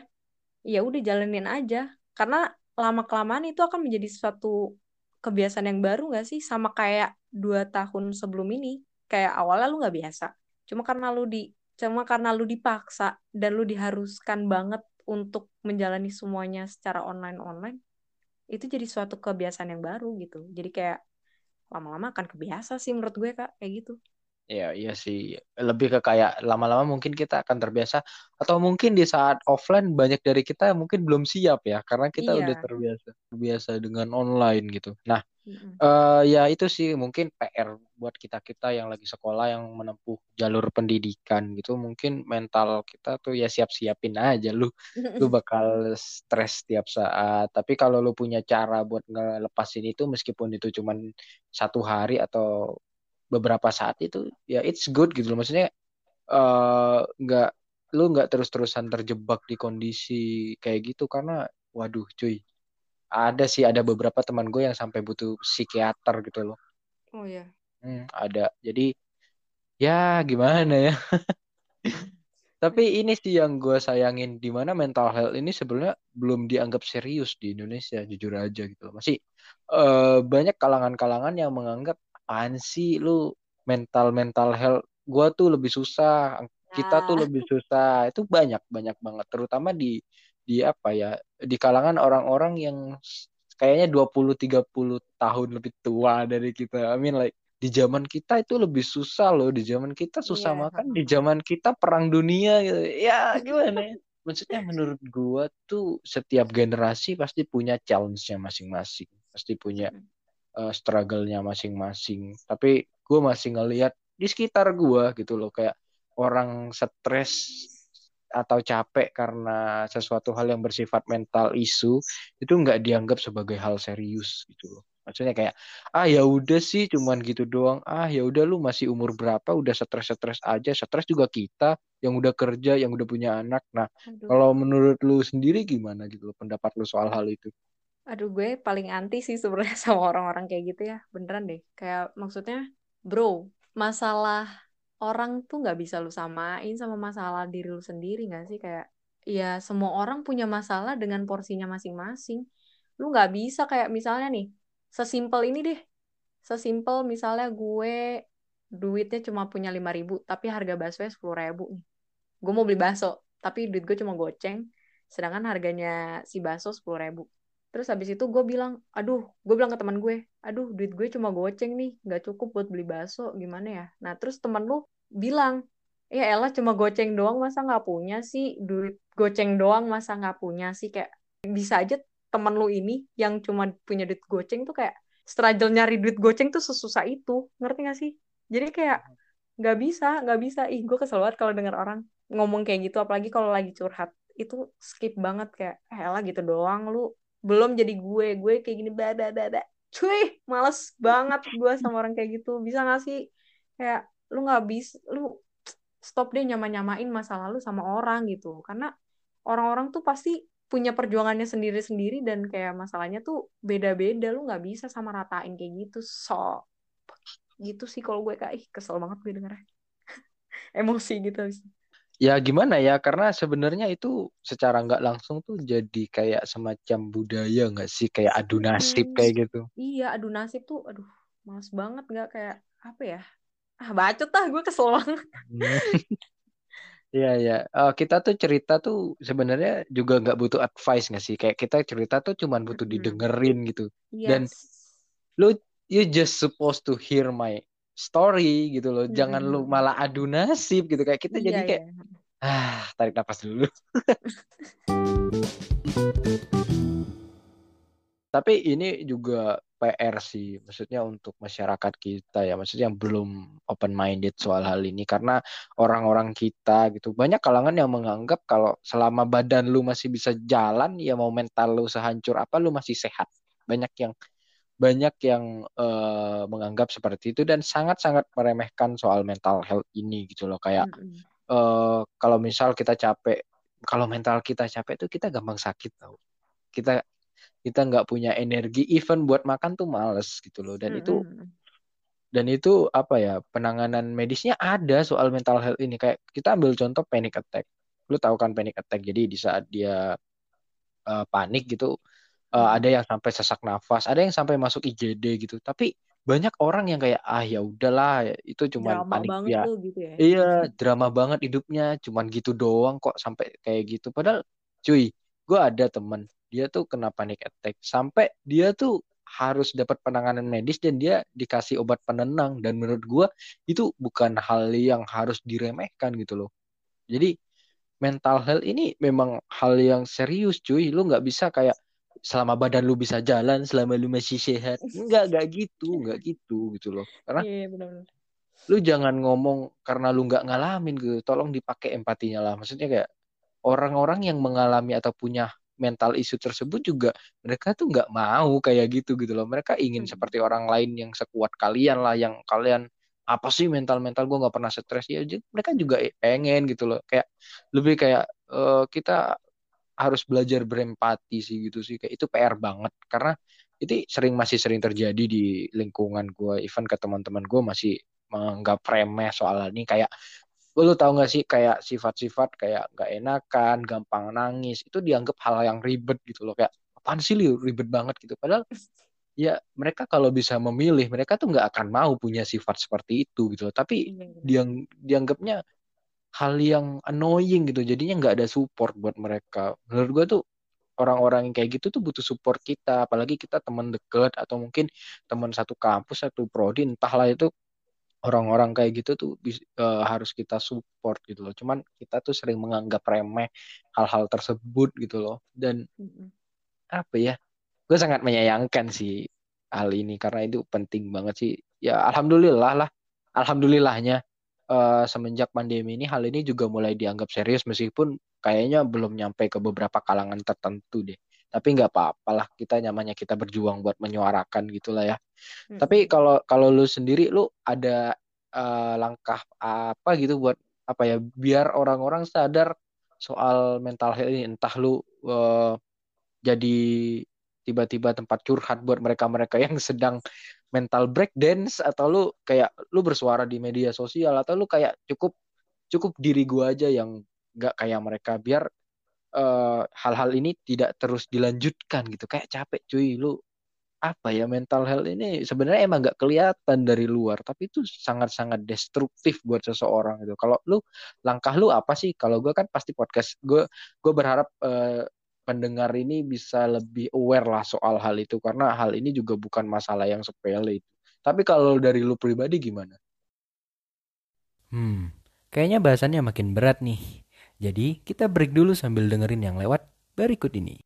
ya udah jalanin aja karena lama kelamaan itu akan menjadi suatu kebiasaan yang baru nggak sih? Sama kayak dua tahun sebelum ini. Kayak awalnya lu nggak biasa. Cuma karena lu di cuma karena lu dipaksa dan lu diharuskan banget untuk menjalani semuanya secara online online itu jadi suatu kebiasaan yang baru gitu. Jadi kayak lama-lama akan kebiasa sih menurut gue kak. Kayak gitu Ya, iya sih. Lebih ke kayak lama-lama mungkin kita akan terbiasa atau mungkin di saat offline banyak dari kita mungkin belum siap ya karena kita udah Iya. terbiasa terbiasa dengan online gitu. Nah, Mm-mm. eh ya itu sih mungkin PR buat kita-kita yang lagi sekolah yang menempuh jalur pendidikan gitu. Mungkin mental kita tuh ya siap-siapin aja lu lu bakal stres setiap saat. Tapi kalau lu punya cara buat ngelepasin itu meskipun itu cuman satu hari atau beberapa saat itu ya it's good gitu loh. Maksudnya eh nggak lu nggak terus-terusan terjebak di kondisi kayak gitu karena waduh cuy ada sih ada beberapa teman gue yang sampai butuh psikiater gitu loh. oh ya Hmm, ada. Jadi ya gimana ya? Tapi ini sih yang gue sayangin di mana mental health ini sebenarnya belum dianggap serius di Indonesia jujur aja gitu loh. Masih eh, banyak kalangan-kalangan yang menganggap apaan sih lu mental mental health gue tuh lebih susah, kita tuh Nah. lebih susah. Itu banyak banyak banget terutama di di apa ya? Di kalangan orang-orang yang kayaknya 20 30 tahun lebih tua dari kita. I mean like di zaman kita itu lebih susah loh. Di zaman kita susah Iya. makan, di zaman kita perang dunia gitu. Ya gimana ya? Maksudnya menurut gua tuh setiap generasi pasti punya challenge-nya masing-masing. Pasti punya uh, struggle-nya masing-masing. Tapi gue masih ngelihat di sekitar gue gitu loh kayak orang stres atau capek karena sesuatu hal yang bersifat mental isu itu nggak dianggap sebagai hal serius gitu loh. Maksudnya kayak ah ya udah sih cuman gitu doang. Ah ya udah lu masih umur berapa udah stres-stres aja. Stres juga kita yang udah kerja, yang udah punya anak. Nah, Aduh. kalau menurut lu sendiri gimana gitu loh pendapat lu soal hal itu? Aduh gue paling anti sih sebenarnya sama orang-orang kayak gitu ya. Beneran deh. Kayak maksudnya bro masalah orang tuh nggak bisa lu samain sama masalah diri lu sendiri nggak sih? Kayak ya semua orang punya masalah dengan porsinya masing-masing. Lu nggak bisa kayak misalnya nih sesimpel ini deh. Sesimpel misalnya gue duitnya cuma punya lima ribu tapi harga bakso sepuluh ribu nih. Gue mau beli bakso tapi duit gue cuma goceng sedangkan harganya si bakso sepuluh ribu Terus habis itu gue bilang, aduh, gue bilang ke teman gue, aduh, duit gue cuma goceng nih, nggak cukup buat beli bakso, gimana ya? Nah, terus teman lu bilang, ya elah cuma goceng doang, masa nggak punya sih? Duit goceng doang, masa nggak punya sih? Kayak bisa aja teman lu ini yang cuma punya duit goceng tuh kayak struggle nyari duit goceng tuh sesusah itu, ngerti gak sih? Jadi kayak nggak bisa nggak bisa ih gue kesel banget kalau denger orang ngomong kayak gitu apalagi kalau lagi curhat itu skip banget kayak eh lah gitu doang lu belum jadi gue gue kayak gini bada bada cuy males banget gue sama orang kayak gitu. Bisa gak sih? Kayak lu nggak bisa lu stop deh nyama-nyamain masa lalu sama orang gitu. Karena orang-orang tuh pasti punya perjuangannya sendiri-sendiri dan kayak masalahnya tuh beda-beda. Lu nggak bisa sama ratain kayak gitu. So gitu sih kalau gue kayak ih kesel banget gue dengernya. Emosi gitu ya gimana ya? Karena sebenarnya itu secara nggak langsung tuh jadi kayak semacam budaya nggak sih? Kayak adu nasib hmm, kayak gitu. iya adu nasib tuh aduh males banget nggak? Kayak apa ya? Ah bacot lah gue kesel banget. Iya ya, uh, kita tuh cerita tuh sebenarnya juga nggak butuh advice nggak sih? Kayak kita cerita tuh cuma butuh didengerin gitu. Yes. Dan lu you just supposed to hear my story gitu loh. Jangan lu malah adu nasib gitu kayak kita iya, jadi kayak iya. ah tarik nafas dulu. Tapi ini juga PR sih, maksudnya untuk masyarakat kita ya, maksudnya yang belum open minded soal hal ini karena orang-orang kita gitu banyak kalangan yang menganggap kalau selama badan lu masih bisa jalan ya mau mental lu sehancur apa lu masih sehat. Banyak yang banyak yang uh, menganggap seperti itu dan sangat-sangat meremehkan soal mental health ini gitu loh. Kayak mm -hmm. uh, kalau misal kita capek kalau mental kita capek itu kita gampang sakit tau. Kita kita nggak punya energi even buat makan tuh males gitu loh. Dan hmm. itu dan itu apa ya penanganan medisnya ada soal mental health ini. Kayak kita ambil contoh panic attack. Lu tahu kan panic attack? Jadi di saat dia uh, panik gitu uh, ada yang sampai sesak nafas ada yang sampai masuk IGD gitu. Tapi banyak orang yang kayak ah ya udahlah itu cuma panik ya. gitu ya. Iya drama banget hidupnya cuman gitu doang kok sampai kayak gitu. Padahal cuy gue ada temen dia tuh kena panic attack. Sampai dia tuh harus dapat penanganan medis dan dia dikasih obat penenang. Dan menurut gua itu bukan hal yang harus diremehkan gitu loh. Jadi mental health ini memang hal yang serius cuy. Lu nggak bisa kayak selama badan lu bisa jalan selama lu masih sehat. Nggak nggak gitu nggak gitu gitu loh. Karena yeah, bener -bener. lu jangan ngomong karena lu nggak ngalamin gitu. Tolong dipakai empatinya lah. Maksudnya kayak orang-orang yang mengalami atau punya mental isu tersebut juga mereka tuh nggak mau kayak gitu gitu loh. Mereka ingin hmm. seperti orang lain yang sekuat kalian lah yang kalian apa sih mental mental gue nggak pernah stres? Ya mereka juga pengen gitu loh. Kayak lebih kayak uh, kita harus belajar berempati sih gitu sih kayak itu PR banget. Karena itu sering masih sering terjadi di lingkungan gue even ke teman-teman gue masih menganggap remeh soal ini. Kayak lu tau gak sih kayak sifat-sifat kayak gak enakan, gampang nangis. Itu dianggap hal yang ribet gitu loh. Kayak apaan sih lu? Ribet banget gitu. Padahal ya mereka kalau bisa memilih mereka tuh nggak akan mau punya sifat seperti itu gitu loh. Tapi iya, dia dianggapnya hal yang annoying gitu jadinya nggak ada support buat mereka menurut gua tuh orang-orang yang kayak gitu tuh butuh support kita apalagi kita teman deket atau mungkin teman satu kampus satu prodi entahlah itu orang-orang kayak gitu tuh uh, harus kita support gitu loh. Cuman kita tuh sering menganggap remeh hal-hal tersebut gitu loh. Dan apa ya? Gue sangat menyayangkan sih hal ini karena itu penting banget sih. Ya alhamdulillah lah. Alhamdulillahnya uh, semenjak pandemi ini hal ini juga mulai dianggap serius meskipun kayaknya belum nyampe ke beberapa kalangan tertentu deh. Tapi nggak apa-apa lah kita nyamannya kita berjuang buat menyuarakan gitulah ya. Hmm. tapi kalau kalau lu sendiri lu ada uh, langkah apa gitu buat apa ya biar orang-orang sadar soal mental health ini? Entah lu uh, jadi tiba-tiba tempat curhat buat mereka-mereka yang sedang mental breakdance atau lu kayak lu bersuara di media sosial atau lu kayak cukup cukup diri gua aja yang nggak kayak mereka biar eh, hal-hal ini tidak terus dilanjutkan gitu. Kayak capek cuy. Lu apa ya mental health ini sebenarnya emang gak kelihatan dari luar tapi itu sangat-sangat destruktif buat seseorang gitu. Kalau lu langkah lu apa sih? Kalau gue kan pasti podcast gue gue berharap uh, pendengar ini bisa lebih aware lah soal hal itu karena hal ini juga bukan masalah yang sepele itu tapi kalau dari lu pribadi gimana hmm kayaknya bahasannya makin berat nih jadi kita break dulu sambil dengerin yang lewat berikut ini.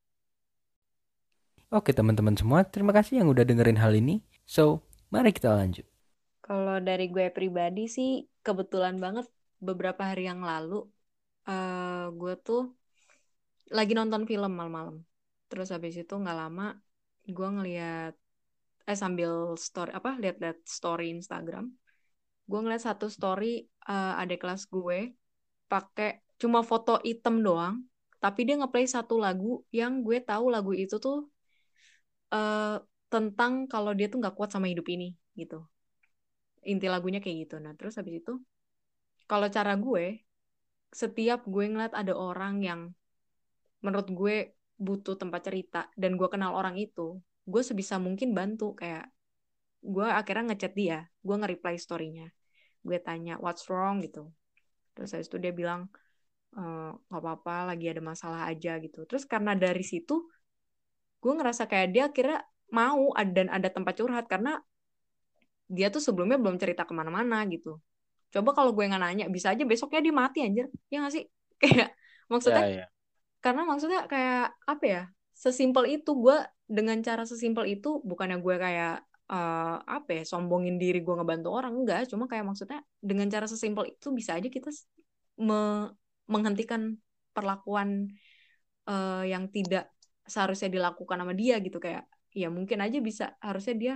Oke teman-teman semua, terima kasih yang udah dengerin hal ini. So, mari kita lanjut. Kalau dari gue pribadi sih kebetulan banget beberapa hari yang lalu uh, gue tuh lagi nonton film malam-malam. Terus habis itu nggak lama gue ngeliat eh sambil story apa lihat-lihat story Instagram. Gue ngeliat satu story uh, adik kelas gue pakai cuma foto item doang, tapi dia ngeplay satu lagu yang gue tahu lagu itu tuh uh, tentang kalau dia tuh nggak kuat sama hidup ini gitu inti lagunya kayak gitu nah terus habis itu kalau cara gue setiap gue ngeliat ada orang yang menurut gue butuh tempat cerita dan gue kenal orang itu gue sebisa mungkin bantu kayak gue akhirnya ngechat dia gue nge-reply story-nya. Gue tanya what's wrong? gitu. Terus habis itu dia bilang e, nggak apa-apa lagi ada masalah aja gitu. Terus karena dari situ gue ngerasa kayak dia akhirnya mau dan ada tempat curhat karena dia tuh sebelumnya belum cerita ke mana-mana gitu. Coba kalau gue nggak nanya bisa aja besoknya dia mati anjir. Ya gak sih? Kayak maksudnya ya, ya. Karena maksudnya kayak apa ya sesimpel itu gue dengan cara sesimpel itu bukannya gue kayak uh, apa ya sombongin diri gue ngebantu orang enggak. Cuma kayak maksudnya dengan cara sesimpel itu bisa aja kita me menghentikan perlakuan uh, yang tidak seharusnya dilakukan sama dia gitu. Kayak ya mungkin aja bisa harusnya dia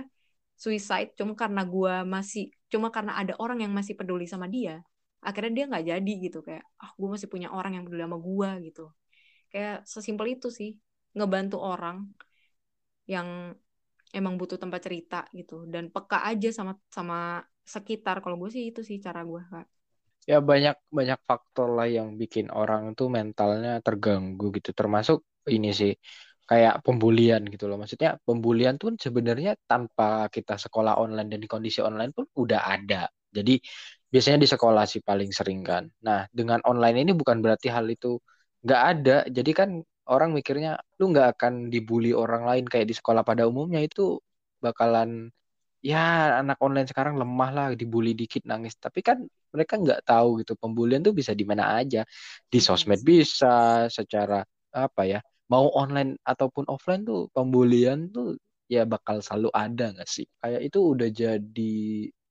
suicide cuma karena gue masih cuma karena ada orang yang masih peduli sama dia. Akhirnya dia nggak jadi gitu. Kayak ah oh, gue masih punya orang yang peduli sama gue gitu kayak sesimpel itu sih ngebantu orang yang emang butuh tempat cerita gitu dan peka aja sama sama sekitar kalau gue sih itu sih cara gue kak ya banyak banyak faktor lah yang bikin orang tuh mentalnya terganggu gitu termasuk ini sih kayak pembulian gitu loh. Maksudnya pembulian tuh sebenarnya tanpa kita sekolah online dan di kondisi online pun udah ada. Jadi biasanya di sekolah sih paling sering kan. Nah dengan online ini bukan berarti hal itu nggak ada. Jadi kan orang mikirnya lu nggak akan dibully orang lain kayak di sekolah pada umumnya itu bakalan ya anak online sekarang lemah lah dibully dikit nangis. Tapi kan mereka nggak tahu gitu pembulian tuh bisa di mana aja di iya sosmed bisa secara apa ya mau online ataupun offline tuh pembulian tuh ya bakal selalu ada nggak sih? Kayak itu udah jadi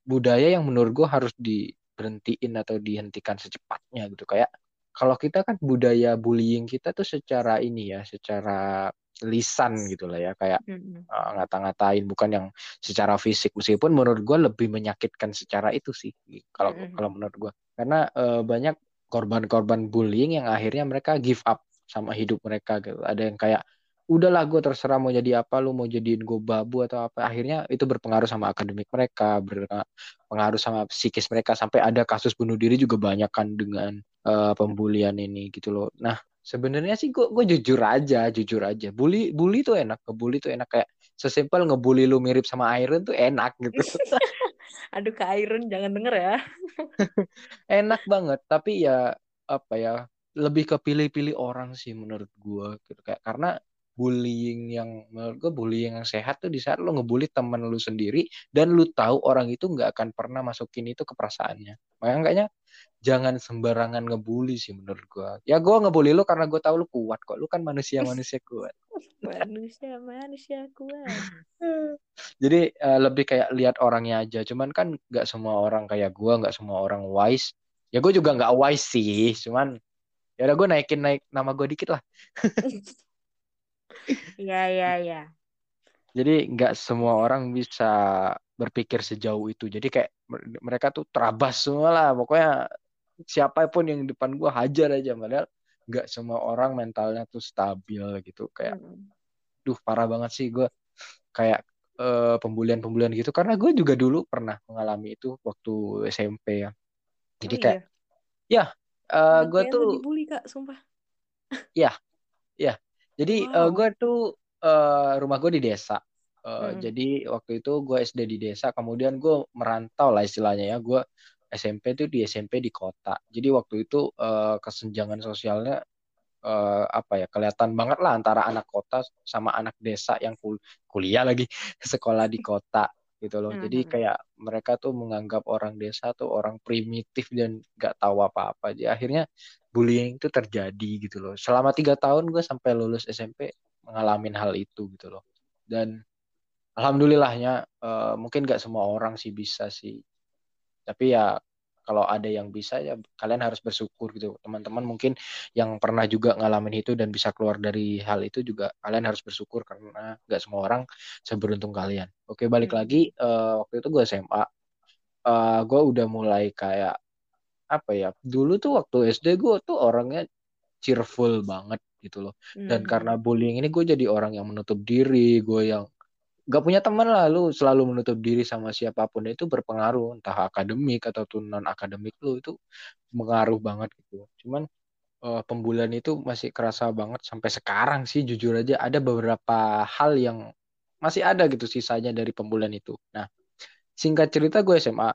budaya yang menurut gue harus diberhentiin atau dihentikan secepatnya gitu. Kayak kalau kita kan budaya bullying kita tuh secara ini ya, secara lisan gitu lah ya kayak mm-hmm. uh, ngata-ngatain bukan yang secara fisik meskipun menurut gue lebih menyakitkan secara itu sih kalau mm-hmm. kalau menurut gue karena uh, banyak korban-korban bullying yang akhirnya mereka give up sama hidup mereka gitu. Ada yang kayak udahlah gue terserah mau jadi apa lu mau jadiin gue babu atau apa. Akhirnya itu berpengaruh sama akademik mereka berpengaruh sama psikis mereka. Sampai ada kasus bunuh diri juga banyak kan dengan uh, pembulian ini gitu loh. Nah sebenarnya sih gue gue jujur aja jujur aja. Bully bully tuh enak. Ngebully tuh enak. Kayak sesimpel ngebully lu mirip sama Iron tuh enak gitu. Aduh ke Iron jangan denger ya. Enak banget. Tapi ya apa ya lebih ke pilih-pilih orang sih menurut gue gitu. Kayak karena bullying yang menurut gue bullying yang sehat tuh di saat lo ngebully temen lu sendiri dan lu tahu orang itu nggak akan pernah masukin itu ke perasaannya. Makanya jangan sembarangan ngebully sih menurut gue ya gue ngebully lu karena gue tahu lu kuat kok. Lu kan manusia manusia kuat. Manusia manusia kuat. Jadi uh, lebih kayak lihat orangnya aja. Cuman kan nggak semua orang kayak gue nggak semua orang wise. Ya gue juga nggak wise sih cuman ya udah gue naikin naik nama gue dikit lah Iya iya iya. Jadi nggak semua orang bisa berpikir sejauh itu. Jadi kayak mereka tuh terabas semua lah. Pokoknya siapa pun yang depan gue hajar aja. Padahal nggak semua orang mentalnya tuh stabil gitu. Kayak, hmm. duh parah banget sih gue. Kayak uh, pembulian-pembulian gitu. Karena gue juga dulu pernah mengalami itu waktu SMP ya. Jadi oh, kayak, iya? ya uh, eh, gue tuh dibully kak sumpah ya ya jadi wow. uh, gue tuh uh, rumah gue di desa uh, hmm. jadi waktu itu gue SD di desa kemudian gue merantau lah istilahnya ya gue SMP tuh di SMP di kota jadi waktu itu uh, kesenjangan sosialnya uh, apa ya kelihatan banget lah antara anak kota sama anak desa yang kul kuliah lagi sekolah di kota gitu loh. Hmm. Jadi hmm, hmm. kayak mereka tuh menganggap orang desa tuh orang primitif dan nggak tahu apa-apa. Jadi akhirnya bullying itu terjadi gitu loh. Selama tiga tahun gue sampai lulus SMP mengalami hal itu gitu loh. Dan alhamdulillahnya uh, mungkin nggak semua orang sih bisa sih tapi ya kalau ada yang bisa ya kalian harus bersyukur gitu teman-teman mungkin yang pernah juga ngalamin itu dan bisa keluar dari hal itu juga kalian harus bersyukur karena nggak semua orang seberuntung kalian oke balik Hmm. lagi eh, waktu itu gue SMA eh gue udah mulai kayak apa ya dulu tuh waktu SD gue tuh orangnya cheerful banget gitu loh dan Hmm. karena bullying ini gue jadi orang yang menutup diri gue yang gak punya teman lah lu selalu menutup diri sama siapa pun itu berpengaruh entah akademik atau non akademik lu itu mengaruh banget gitu. Cuman eh, pembulian itu masih kerasa banget sampai sekarang sih jujur aja ada beberapa hal yang masih ada gitu sisanya dari pembulian itu. Nah singkat cerita gue SMA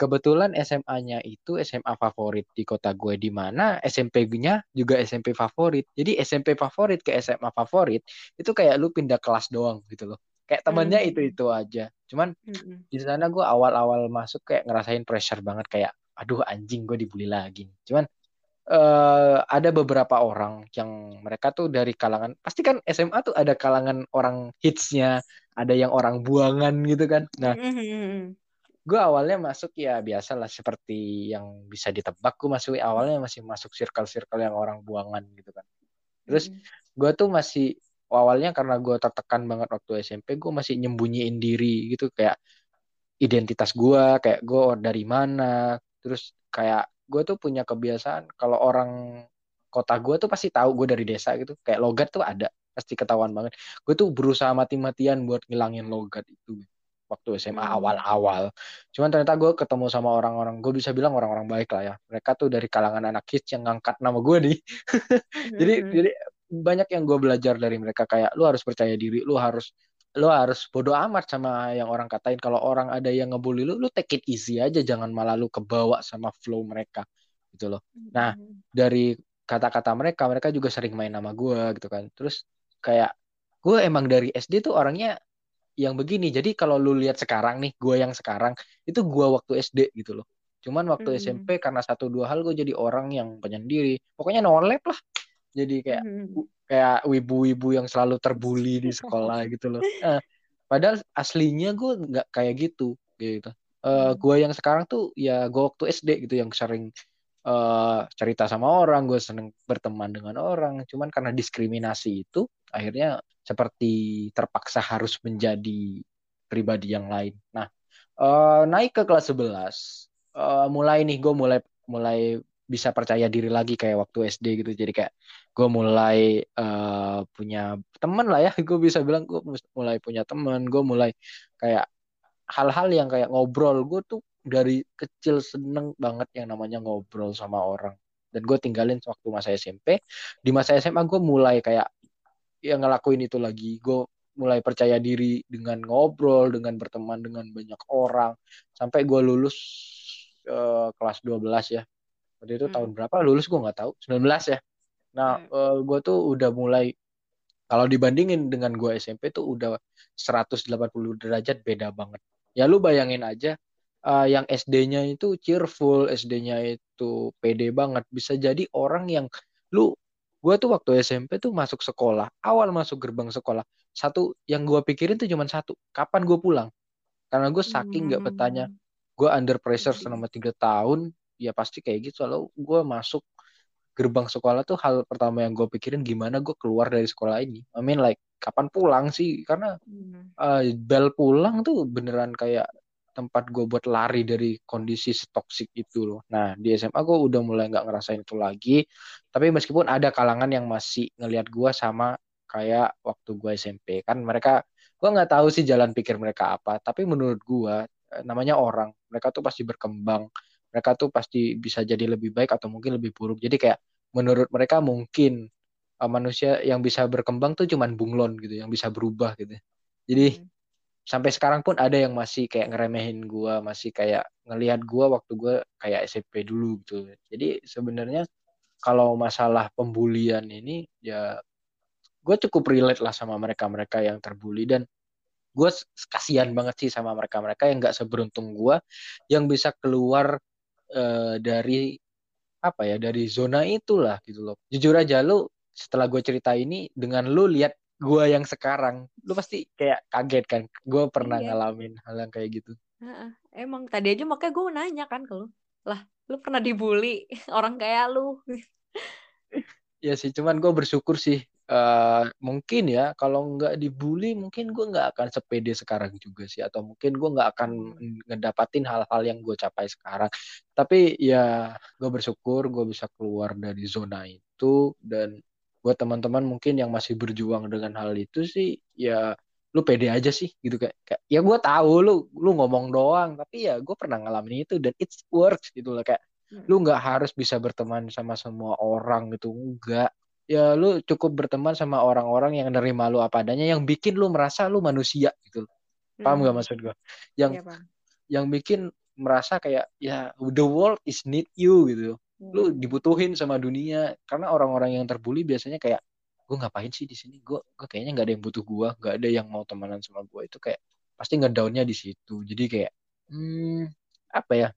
kebetulan SMA-nya itu SMA favorit di kota gue di mana SMP-nya juga SMP favorit. Jadi SMP favorit ke SMA favorit itu kayak lu pindah kelas doang gitu loh kayak temennya Hmm. itu itu aja cuman Mm-mm. di sana gue awal-awal masuk kayak ngerasain pressure banget kayak aduh anjing gue dibully lagi cuman eh ada beberapa orang yang mereka tuh dari kalangan pasti kan SMA tuh ada kalangan orang hitsnya ada yang orang buangan gitu kan nah Mm-mm. gue awalnya masuk ya biasalah seperti yang bisa ditebak gue masuk awalnya masih masuk circle-circle yang orang buangan gitu kan terus gue tuh masih awalnya karena gue tertekan banget waktu SMP gue masih nyembunyiin diri gitu kayak identitas gue kayak gue dari mana. Terus kayak gue tuh punya kebiasaan kalau orang kota gue tuh pasti tahu gue dari desa gitu. Kayak logat tuh ada pasti ketahuan banget. Gue tuh berusaha mati-matian buat ngilangin logat itu waktu SMA Hmm. awal-awal. Cuman ternyata gue ketemu sama orang-orang gue bisa bilang orang-orang baik lah ya. Mereka tuh dari kalangan anak hits yang ngangkat nama gue nih. Jadi Mm-mm. jadi banyak yang gue belajar dari mereka kayak lu harus percaya diri lu harus lu harus bodo amat sama yang orang katain. Kalau orang ada yang ngebully lu lu take it easy aja jangan malah lu kebawa sama flow mereka gitu loh. Nah Mm-mm. dari kata-kata mereka mereka juga sering main nama gue gitu kan. Terus kayak gue emang dari SD tuh orangnya yang begini. Jadi kalau lu lihat sekarang nih gue yang sekarang itu gue waktu SD gitu loh. Cuman waktu Mm. SMP karena satu dua hal gue jadi orang yang penyendiri. Pokoknya nolep lah jadi kayak Mm-mm. kayak wibu-wibu yang selalu terbully di sekolah gitu loh. Eh, padahal aslinya gue nggak kayak gitu gitu. Eh Hmm. gue yang sekarang tuh ya gue waktu SD gitu yang sering eh cerita sama orang, gue seneng berteman dengan orang. Cuman karena diskriminasi itu akhirnya seperti terpaksa harus menjadi pribadi yang lain. Nah, eh naik ke kelas 11 eh mulai nih gue mulai mulai bisa percaya diri lagi kayak waktu SD gitu. Jadi kayak gue mulai eh, punya teman lah ya. Gue bisa bilang gue mulai punya teman gue mulai kayak hal-hal yang kayak ngobrol. Gue tuh dari kecil seneng banget yang namanya ngobrol sama orang. Dan gue tinggalin waktu masa SMP di masa SMA gue mulai kayak yang ngelakuin itu lagi. Gue mulai percaya diri dengan ngobrol dengan berteman dengan banyak orang. Sampai gue lulus eh, kelas 12 ya. Waktu itu Hmm. tahun berapa? Lulus gue nggak tahu. 19 ya Nah, Hmm. gue tuh udah mulai kalau dibandingin dengan gue SMP tuh udah 180 derajat beda banget. Ya lu bayangin aja eh, yang SD-nya itu cheerful, SD-nya itu pede banget. Bisa jadi orang yang lu gue tuh waktu SMP tuh masuk sekolah, awal masuk gerbang sekolah, satu yang gue pikirin tuh cuma satu, kapan gue pulang? Karena gue saking nggak Hmm. gue under pressure selama tiga tahun ya pasti kayak gitu lalu gue masuk gerbang sekolah tuh hal pertama yang gue pikirin gimana gue keluar dari sekolah ini. I mean like kapan pulang sih? Karena Hmm. eh, bel pulang tuh beneran kayak tempat gue buat lari dari kondisi toksik itu loh. Nah di SMA gue udah mulai nggak ngerasain itu lagi. Tapi meskipun ada kalangan yang masih ngelihat gue sama kayak waktu gue SMP kan mereka gue nggak tahu sih jalan pikir mereka apa. Tapi menurut gue eh, namanya orang mereka tuh pasti berkembang mereka tuh pasti bisa jadi lebih baik atau mungkin lebih buruk. Jadi kayak menurut mereka mungkin eh, manusia yang bisa berkembang tuh cuman bunglon gitu yang bisa berubah gitu. Jadi Hmm. sampai sekarang pun ada yang masih kayak ngeremehin gua masih kayak ngelihat gua waktu gua kayak SMP dulu gitu. Jadi sebenarnya kalau masalah pembulian ini ya gue cukup relate lah sama mereka-mereka yang terbully. Dan gue kasihan banget sih sama mereka-mereka yang nggak seberuntung gue yang bisa keluar eh, dari apa ya dari zona itulah gitu loh jujur aja lu setelah gue cerita ini dengan lu lihat gue yang sekarang lu pasti kayak kaget kan gue pernah Iya. ngalamin hal yang kayak gitu Heeh. Emang tadi aja makanya gue nanya kan ke lu. Lah, lu pernah dibully orang kayak lu. Ya sih, cuman gue bersyukur sih. Eh mungkin ya, kalau nggak dibully, mungkin gue nggak akan sepede sekarang juga sih. Atau mungkin gue nggak akan ngedapatin hal-hal yang gue capai sekarang. Tapi ya, gue bersyukur gue bisa keluar dari zona itu. Dan buat teman-teman mungkin yang masih berjuang dengan hal itu sih, ya lu pede aja sih gitu kayak, kayak ya gue tahu lu lu ngomong doang tapi ya gue pernah ngalamin itu dan it works gitu loh kayak lu nggak harus bisa berteman sama semua orang gitu enggak ya lu cukup berteman sama orang-orang yang nerima lu apa adanya yang bikin lu merasa lu manusia gitu paham gak Hmm. maksud gue yang Bang. yang bikin merasa kayak ya the world is need you gitu lu Hmm. dibutuhin sama dunia. Karena orang-orang yang terbully biasanya kayak gue ngapain sih di sini? Gue gue kayaknya nggak ada yang butuh gue nggak ada yang mau temenan sama gue itu kayak pasti ngedownnya di situ. Jadi kayak hmm, apa ya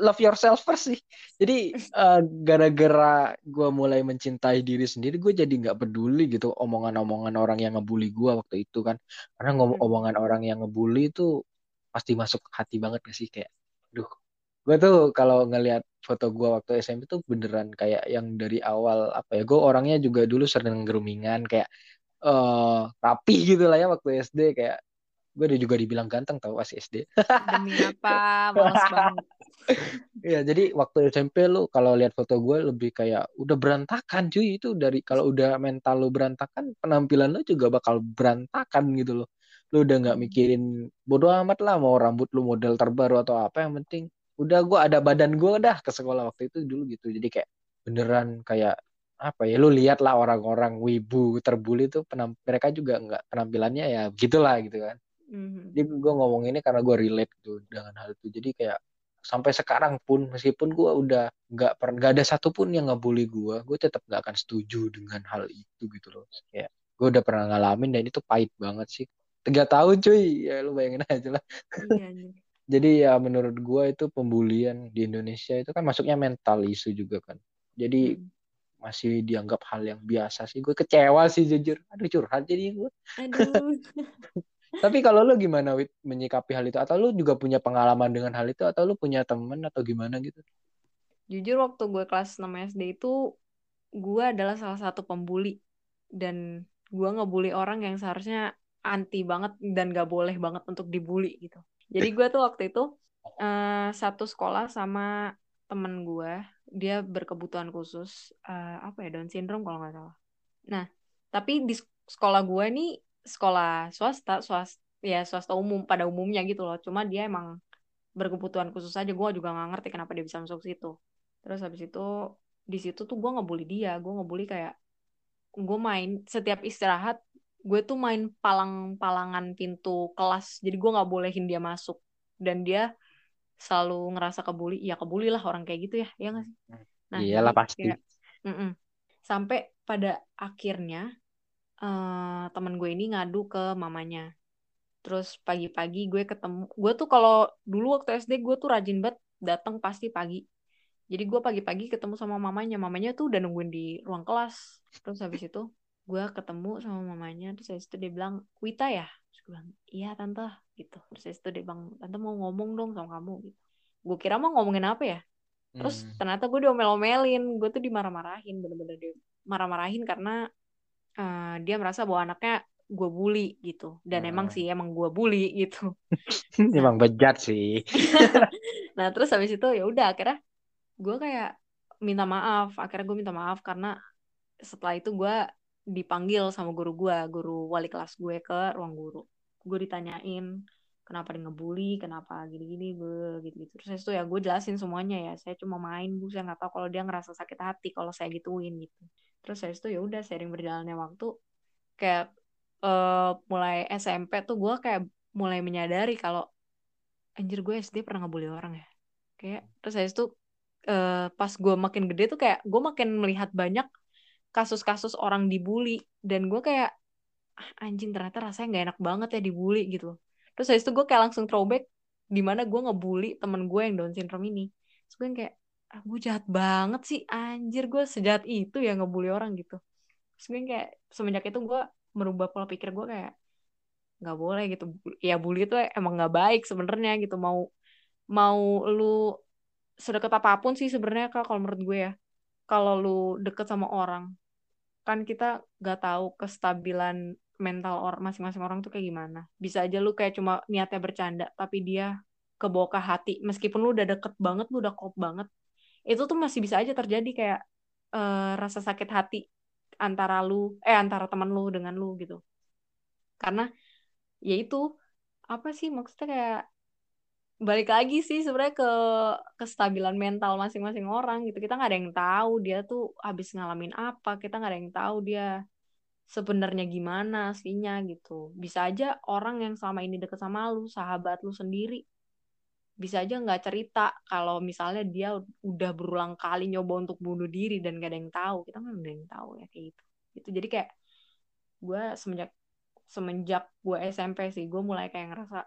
love yourself first sih jadi eh, gara-gara gue mulai mencintai diri sendiri gue jadi nggak peduli gitu omongan-omongan orang yang ngebully gue waktu itu kan karena ngomong Hmm. omongan orang yang ngebully itu pasti masuk hati banget gak sih kayak duh gue tuh kalau ngelihat foto gue waktu SMP tuh beneran kayak yang dari awal apa ya gue orangnya juga dulu sering gerumingan kayak eh rapi gitu lah ya waktu SD kayak gue udah juga dibilang ganteng tau pas SD Demi apa? Males banget. Ya jadi waktu SMP lu kalau lihat foto gue lebih kayak udah berantakan cuy. Itu dari kalau udah mental lu berantakan penampilan lu juga bakal berantakan gitu loh. Lu udah nggak Hmm. mikirin bodo amat lah mau rambut lu model terbaru atau apa yang penting udah gue ada badan gue dah ke sekolah waktu itu dulu gitu. Jadi kayak beneran kayak apa ya lu lihat lah orang-orang wibu terbuli tuh penam mereka juga nggak penampilannya ya gitulah gitu kan. Mhm. jadi gue ngomong ini karena gue relate tuh dengan hal itu. Jadi kayak sampai sekarang pun meskipun gue udah nggak pernah nggak ada satupun yang ngebully gue gue tetap nggak akan setuju dengan hal itu gitu loh. Kayak gue udah pernah ngalamin dan itu pahit banget sih. Tiga tahun cuy. Ya lu bayangin aja lah. Iya, jadi ya menurut gue itu pembulian di Indonesia itu kan masuknya mental isu juga kan. Jadi Hmm. masih dianggap hal yang biasa sih. Gue kecewa sih jujur. Aduh curhat jadi gue Aduh. Tapi kalau lu gimana Wit menyikapi hal itu? Atau lu juga punya pengalaman dengan hal itu? Atau lu punya temen atau gimana gitu? Jujur waktu gue kelas 6 SD itu gue adalah salah satu pembuli dan gue ngebully orang yang seharusnya anti banget dan gak boleh banget untuk dibully gitu. Jadi gue tuh waktu itu eh, satu sekolah sama temen gue, dia berkebutuhan khusus eh, apa ya Down syndrome kalau nggak salah. Nah, tapi di sekolah gue nih sekolah swasta, swasta ya swasta umum pada umumnya gitu loh. Cuma dia emang berkebutuhan khusus aja. Gue juga nggak ngerti kenapa dia bisa masuk situ. Terus habis itu di situ tuh gue ngebully dia. Gue ngebully kayak gue main setiap istirahat gue tuh main palang-palangan pintu kelas. Jadi gue nggak bolehin dia masuk. Dan dia selalu ngerasa kebuli. Ya kebuli lah orang kayak gitu ya. Iya nggak sih? Nah, Iyalah pasti. kayak, mm-mm. sampai pada akhirnya eh temen gue ini ngadu ke mamanya. Terus pagi-pagi gue ketemu, gue tuh kalau dulu waktu SD gue tuh rajin banget datang pasti pagi. Jadi gue pagi-pagi ketemu sama mamanya, mamanya tuh udah nungguin di ruang kelas. Terus habis itu gue ketemu sama mamanya, terus habis itu dia bilang, Wita ya? Terus gue bilang, iya tante, gitu. Terus habis itu dia bilang, tante mau ngomong dong sama kamu, gitu. Gue kira mau ngomongin apa ya? Terus Hmm. ternyata gue diomel-omelin, gue tuh dimarah-marahin, bener-bener dia marah-marahin karena eh, dia merasa bahwa anaknya gue bully gitu. Dan emang Hmm. sih emang gue bully gitu. Emang bejat sih. Nah terus habis itu ya udah akhirnya gue kayak minta maaf. Akhirnya gue minta maaf karena setelah itu gue dipanggil sama guru gue, guru wali kelas gue ke ruang guru. Gue ditanyain kenapa dia ngebully, kenapa gini-gini, gue gitu-gitu. Terus itu ya gue jelasin semuanya ya. Saya cuma main bu, saya nggak tahu kalau dia ngerasa sakit hati kalau saya gituin gitu. Terus habis itu ya udah sering berjalannya waktu kayak eh, mulai SMP tuh gue kayak mulai menyadari kalau anjir gue SD pernah ngebully orang ya. Kayak terus habis itu eh, pas gue makin gede tuh kayak gue makin melihat banyak kasus-kasus orang dibully dan gue kayak ah, anjing ternyata rasanya nggak enak banget ya dibully gitu. Terus habis itu gue kayak langsung throwback di mana gue ngebully temen gue yang Down syndrome ini. Terus gue kayak ah, gue jahat banget sih anjir. Gue sejahat itu ya ngebully orang gitu. Terus gue kayak semenjak itu gue merubah pola pikir gue kayak nggak boleh gitu. Ya bully itu emang nggak baik sebenarnya gitu. Mau mau lu sedekat apa pun sih sebenarnya kak kalau menurut gue ya. Kalau lu deket sama orang kan kita nggak tahu kestabilan mental orang masing-masing orang tuh kayak gimana. Bisa aja lu kayak cuma niatnya bercanda tapi dia kebawa ke hati. Meskipun lu udah deket banget lu udah klop banget itu tuh masih bisa aja terjadi kayak uh, rasa sakit hati antara lu eh antara teman lu dengan lu gitu. Karena ya itu apa sih maksudnya kayak balik lagi sih sebenarnya ke kestabilan mental masing-masing orang gitu. Kita nggak ada yang tahu dia tuh habis ngalamin apa kita nggak ada yang tahu dia sebenarnya gimana aslinya gitu. Bisa aja orang yang selama ini deket sama lu sahabat lu sendiri bisa aja nggak cerita kalau misalnya dia udah berulang kali nyoba untuk bunuh diri dan gak ada yang tahu. Kita nggak ada yang tahu ya kayak gitu. Itu jadi kayak gue semenjak semenjak gue SMP sih gue mulai kayak ngerasa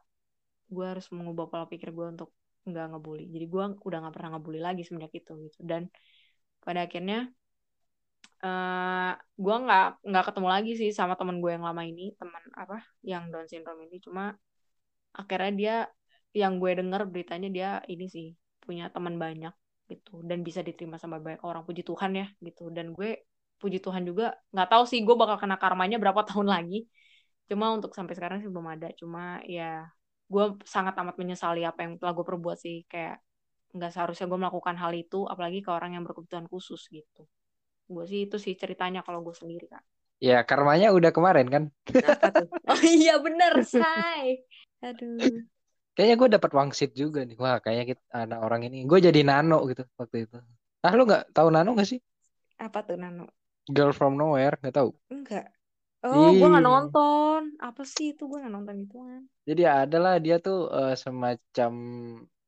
gue harus mengubah pola pikir gue untuk nggak ngebully. Jadi gue udah nggak pernah ngebully lagi semenjak itu gitu. Dan pada akhirnya uh, eh, gue nggak nggak ketemu lagi sih sama teman gue yang lama ini teman apa yang Down syndrome ini. Cuma akhirnya dia yang gue denger beritanya dia ini sih punya teman banyak gitu dan bisa diterima sama banyak orang. Puji Tuhan ya gitu. Dan gue puji Tuhan juga nggak tahu sih gue bakal kena karmanya berapa tahun lagi. Cuma untuk sampai sekarang sih belum ada. Cuma ya gue sangat amat menyesali apa yang telah gue perbuat sih. Kayak nggak seharusnya gue melakukan hal itu apalagi ke orang yang berkebutuhan khusus gitu. Gue sih itu sih ceritanya kalau gue sendiri kak. Ya karmanya udah kemarin kan? Oh iya bener say aduh kayaknya gue dapat wangsit juga nih wah kayaknya kita anak orang ini gue jadi nano gitu waktu itu ah lu nggak tahu nano gak sih apa tuh nano girl from nowhere nggak tahu enggak Oh, gue gak nonton. Apa sih itu? Gue gak nonton itu kan. Jadi adalah dia tuh uh, semacam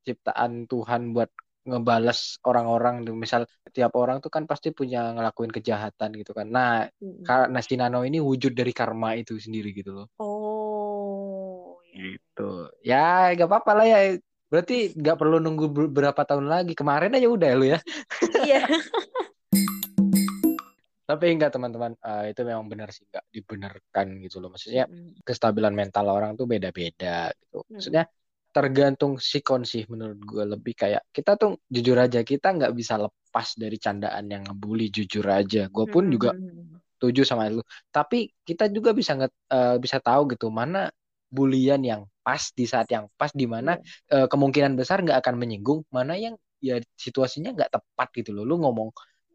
ciptaan Tuhan buat ngebales orang-orang. Misal tiap orang tuh kan pasti punya ngelakuin kejahatan gitu kan. Nah, hmm. karena si Nano ini wujud dari karma itu sendiri gitu loh. Oh. Gitu. Ya, gak apa-apa lah ya. Berarti gak perlu nunggu berapa tahun lagi. Kemarin aja udah lu ya. Iya. Tapi enggak teman-teman, uh, itu memang benar sih enggak dibenarkan gitu loh. Maksudnya mm. kestabilan mental orang tuh beda-beda gitu. Maksudnya tergantung sikon sih menurut gue lebih kayak kita tuh jujur aja kita nggak bisa lepas dari candaan yang ngebully jujur aja. Gue pun mm. juga setuju sama lu. Tapi kita juga bisa nggak uh, bisa tahu gitu mana bulian yang pas di saat yang pas di mana uh, kemungkinan besar nggak akan menyinggung, mana yang ya situasinya nggak tepat gitu loh. Lu ngomong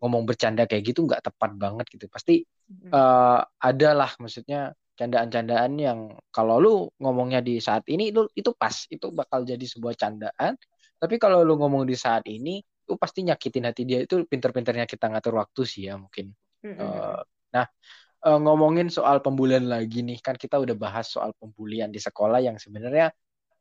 ngomong bercanda kayak gitu nggak tepat banget gitu pasti hmm. uh, ada lah maksudnya candaan-candaan yang kalau lu ngomongnya di saat ini itu itu pas itu bakal jadi sebuah candaan tapi kalau lu ngomong di saat ini itu pasti nyakitin hati dia itu pinter-pinternya kita ngatur waktu sih ya mungkin hmm. uh, nah uh, ngomongin soal pembulian lagi nih kan kita udah bahas soal pembulian di sekolah yang sebenarnya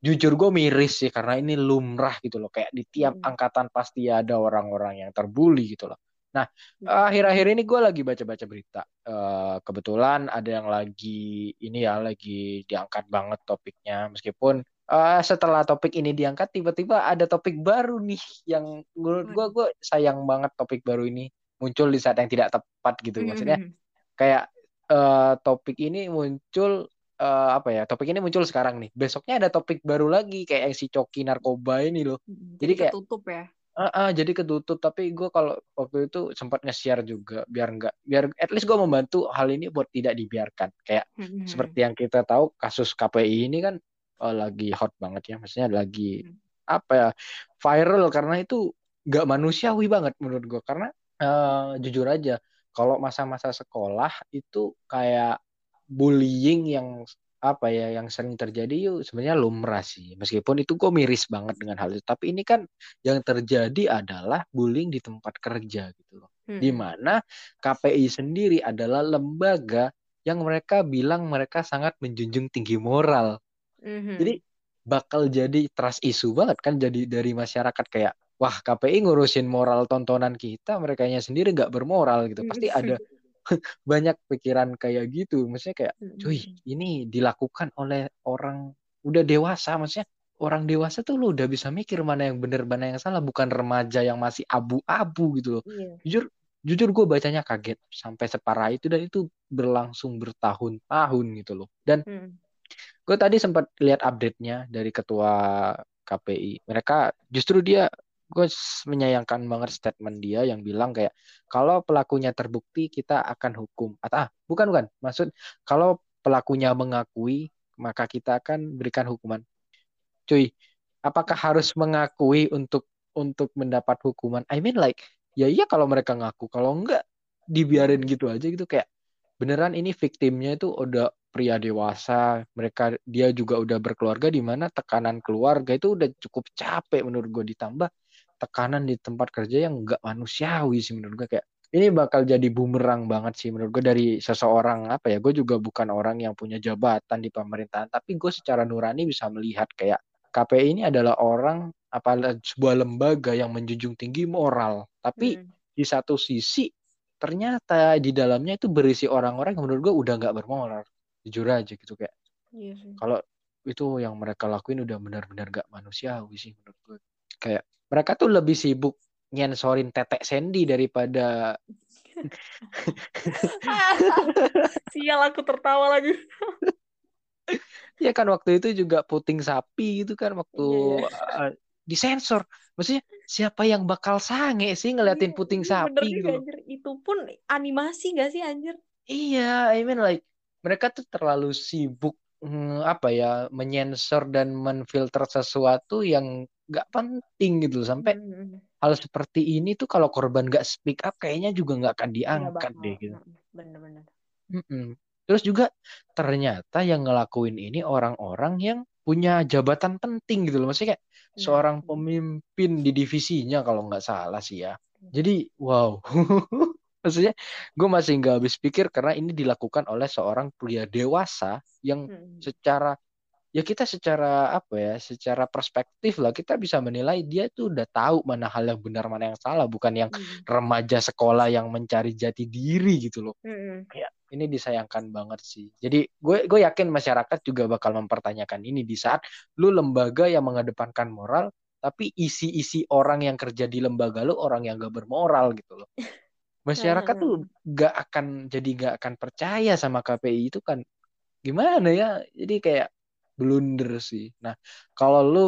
jujur gue miris sih karena ini lumrah gitu loh kayak di tiap hmm. angkatan pasti ada orang-orang yang terbuli gitu loh Nah, hmm. akhir-akhir ini gue lagi baca-baca berita. Uh, kebetulan ada yang lagi ini ya, lagi diangkat banget topiknya. Meskipun uh, setelah topik ini diangkat, tiba-tiba ada topik baru nih yang menurut gue, gue sayang banget topik baru ini muncul di saat yang tidak tepat gitu. Hmm, Maksudnya hmm, kayak uh, topik ini muncul uh, apa ya? Topik ini muncul sekarang nih. Besoknya ada topik baru lagi kayak si coki narkoba ini loh. Jadi, Jadi kayak tutup ya Uh, uh, jadi ketutup tapi gue kalau waktu itu sempat nge-share juga biar enggak biar at least gue membantu hal ini buat tidak dibiarkan kayak hmm. seperti yang kita tahu kasus KPI ini kan oh, lagi hot banget ya maksudnya lagi hmm. apa ya viral karena itu nggak manusiawi banget menurut gue karena uh, jujur aja kalau masa-masa sekolah itu kayak bullying yang apa ya yang sering terjadi yuk sebenarnya lumrah sih meskipun itu gue miris banget dengan hal itu tapi ini kan yang terjadi adalah bullying di tempat kerja gitu loh hmm. di mana KPI sendiri adalah lembaga yang mereka bilang mereka sangat menjunjung tinggi moral hmm. jadi bakal jadi trust isu banget kan jadi dari masyarakat kayak wah KPI ngurusin moral tontonan kita mereka sendiri nggak bermoral gitu. Pasti ada banyak pikiran kayak gitu. Maksudnya kayak cuy ini dilakukan oleh orang udah dewasa. Maksudnya orang dewasa tuh lu udah bisa mikir mana yang benar mana yang salah. Bukan remaja yang masih abu-abu gitu loh. Yeah. jujur jujur gue bacanya kaget sampai separah itu dan itu berlangsung bertahun-tahun gitu loh. Dan hmm. gue tadi sempat lihat update-nya dari ketua KPI. Mereka justru dia gue menyayangkan banget statement dia yang bilang kayak kalau pelakunya terbukti kita akan hukum. Atau ah, bukan bukan. Maksud kalau pelakunya mengakui maka kita akan berikan hukuman. Cuy, apakah harus mengakui untuk untuk mendapat hukuman? I mean like ya iya kalau mereka ngaku, kalau enggak dibiarin gitu aja gitu kayak beneran ini victimnya itu udah pria dewasa, mereka dia juga udah berkeluarga di mana tekanan keluarga itu udah cukup capek menurut gue ditambah tekanan di tempat kerja yang enggak manusiawi sih menurut gue kayak ini bakal jadi bumerang banget sih menurut gue dari seseorang apa ya gue juga bukan orang yang punya jabatan di pemerintahan tapi gue secara nurani bisa melihat kayak KPI ini adalah orang apa sebuah lembaga yang menjunjung tinggi moral. Tapi hmm. di satu sisi ternyata di dalamnya itu berisi orang-orang yang menurut gue udah nggak bermoral. Jujur aja gitu kayak. Iya kalau itu yang mereka lakuin udah benar-benar gak manusiawi sih menurut gue kayak mereka tuh lebih sibuk nyensorin tetek Sandy daripada sial aku tertawa lagi ya kan waktu itu juga puting sapi gitu kan waktu yeah, yeah. Uh, disensor maksudnya siapa yang bakal sange sih ngeliatin iya, puting iya, sapi gitu anjir. itu pun animasi gak sih anjir iya I mean like mereka tuh terlalu sibuk hmm, apa ya menyensor dan menfilter sesuatu yang gak penting gitu sampai hmm, hmm, hmm. hal seperti ini tuh kalau korban gak speak up kayaknya juga gak akan diangkat ya, deh gitu. Bener-bener. Terus juga ternyata yang ngelakuin ini orang-orang yang punya jabatan penting gitu loh. Maksudnya kayak nah, seorang pemimpin di divisinya kalau nggak salah sih ya. Jadi wow. Maksudnya gue masih nggak habis pikir karena ini dilakukan oleh seorang pria dewasa yang hmm. secara ya kita secara apa ya secara perspektif lah kita bisa menilai dia tuh udah tahu mana hal yang benar mana yang salah bukan yang hmm. remaja sekolah yang mencari jati diri gitu loh. Hmm. ya ini disayangkan banget sih. Jadi gue gue yakin masyarakat juga bakal mempertanyakan ini di saat lu lembaga yang mengedepankan moral tapi isi-isi orang yang kerja di lembaga lu orang yang gak bermoral gitu loh. Masyarakat tuh gak akan jadi gak akan percaya sama KPI itu kan. Gimana ya? Jadi kayak blunder sih. Nah kalau lu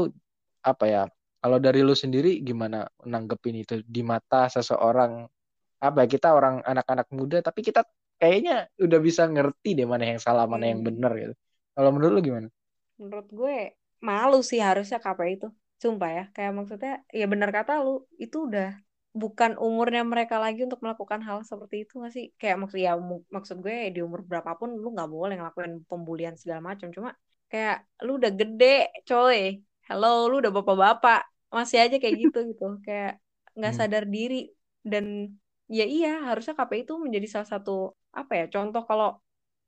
apa ya kalau dari lu sendiri gimana nanggepin itu di mata seseorang? Apa ya kita orang anak-anak muda tapi kita kayaknya udah bisa ngerti deh mana yang salah mana hmm. yang benar gitu. Kalau menurut lu gimana? Menurut gue malu sih harusnya KPI itu. Sumpah ya kayak maksudnya ya benar kata lu itu udah bukan umurnya mereka lagi untuk melakukan hal seperti itu gak sih? Kayak maksud ya maksud gue di umur berapapun lu nggak boleh ngelakuin pembulian segala macam. Cuma kayak lu udah gede coy hello lu udah bapak-bapak masih aja kayak gitu gitu kayak nggak hmm. sadar diri dan ya iya harusnya KPI itu menjadi salah satu apa ya contoh kalau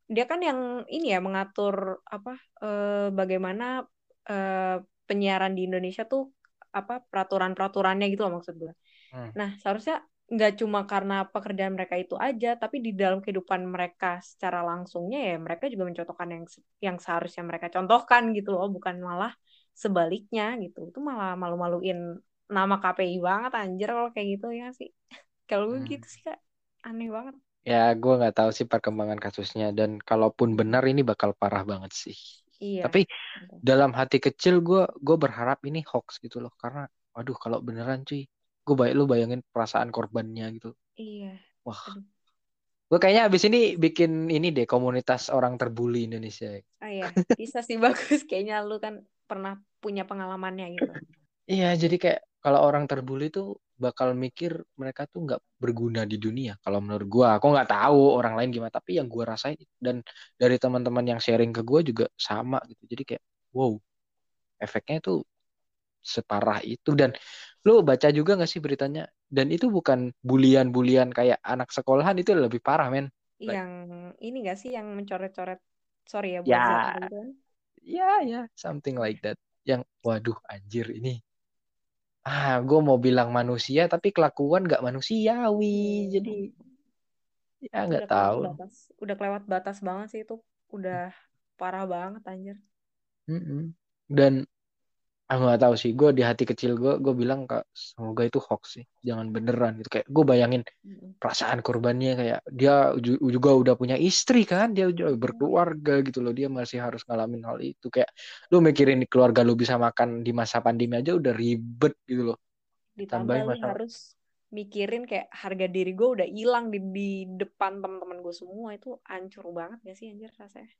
dia kan yang ini ya mengatur apa eh, bagaimana eh, penyiaran di Indonesia tuh apa peraturan-peraturannya gitu loh maksud gue Hmm. Nah, seharusnya nggak cuma karena pekerjaan mereka itu aja, tapi di dalam kehidupan mereka secara langsungnya ya mereka juga mencontohkan yang yang seharusnya mereka contohkan gitu loh, bukan malah sebaliknya gitu. Itu malah malu-maluin nama KPI banget anjir kalau kayak gitu ya sih. Kalau hmm. gitu sih kak aneh banget. Ya, gue nggak tahu sih perkembangan kasusnya dan kalaupun benar ini bakal parah banget sih. Iya. Tapi dalam hati kecil gue gue berharap ini hoax gitu loh karena waduh kalau beneran cuy gue baik lu bayangin perasaan korbannya gitu. Iya. Wah. Gue kayaknya abis ini bikin ini deh komunitas orang terbuli Indonesia. Oh iya bisa sih bagus. Kayaknya lu kan pernah punya pengalamannya gitu. Iya jadi kayak kalau orang terbuli tuh bakal mikir mereka tuh nggak berguna di dunia. Kalau menurut gue aku nggak tahu orang lain gimana tapi yang gue rasain dan dari teman-teman yang sharing ke gue juga sama gitu. Jadi kayak wow efeknya tuh separah itu. Dan lu baca juga gak sih beritanya? Dan itu bukan bulian-bulian kayak anak sekolahan itu lebih parah men. Yang like, ini gak sih yang mencoret-coret? Sorry ya buat ya. gitu kan? ya ya something like that. Yang waduh anjir ini. Ah gue mau bilang manusia tapi kelakuan gak manusiawi jadi ya nggak tahu. batas. udah kelewat batas banget sih itu. Udah parah banget anjir. Mm -mm. dan Aku nggak tahu sih, gue di hati kecil gue, gue bilang kak semoga itu hoax sih, jangan beneran gitu. Kayak gue bayangin perasaan korbannya kayak dia ju- juga udah punya istri kan, dia juga berkeluarga gitu loh, dia masih harus ngalamin hal itu. Kayak lu mikirin keluarga lu bisa makan di masa pandemi aja udah ribet gitu loh. Ditambah lu masalah. harus mikirin kayak harga diri gue udah hilang di, di depan teman-teman gue semua itu hancur banget gak sih anjir rasanya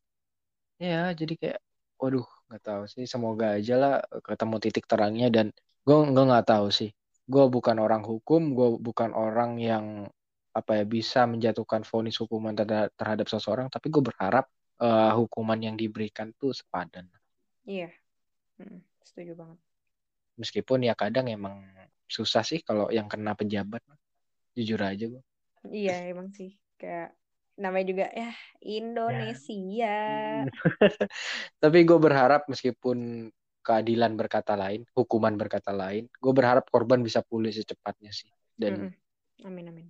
Ya, jadi kayak, waduh, nggak tahu sih. Semoga aja lah ketemu titik terangnya dan gue nggak nggak tahu sih. Gue bukan orang hukum, gue bukan orang yang apa ya bisa menjatuhkan vonis hukuman terhadap, terhadap seseorang, tapi gue berharap eh, hukuman yang diberikan tuh sepadan. iya Mm, setuju banget Meskipun ya kadang emang susah sih kalau yang kena pejabat. Jujur aja gue. iya emang sih kayak namanya juga ya Indonesia Tapi gue berharap meskipun keadilan berkata lain, hukuman berkata lain, gue berharap korban bisa pulih secepatnya sih. Dan Mm-mm. amin amin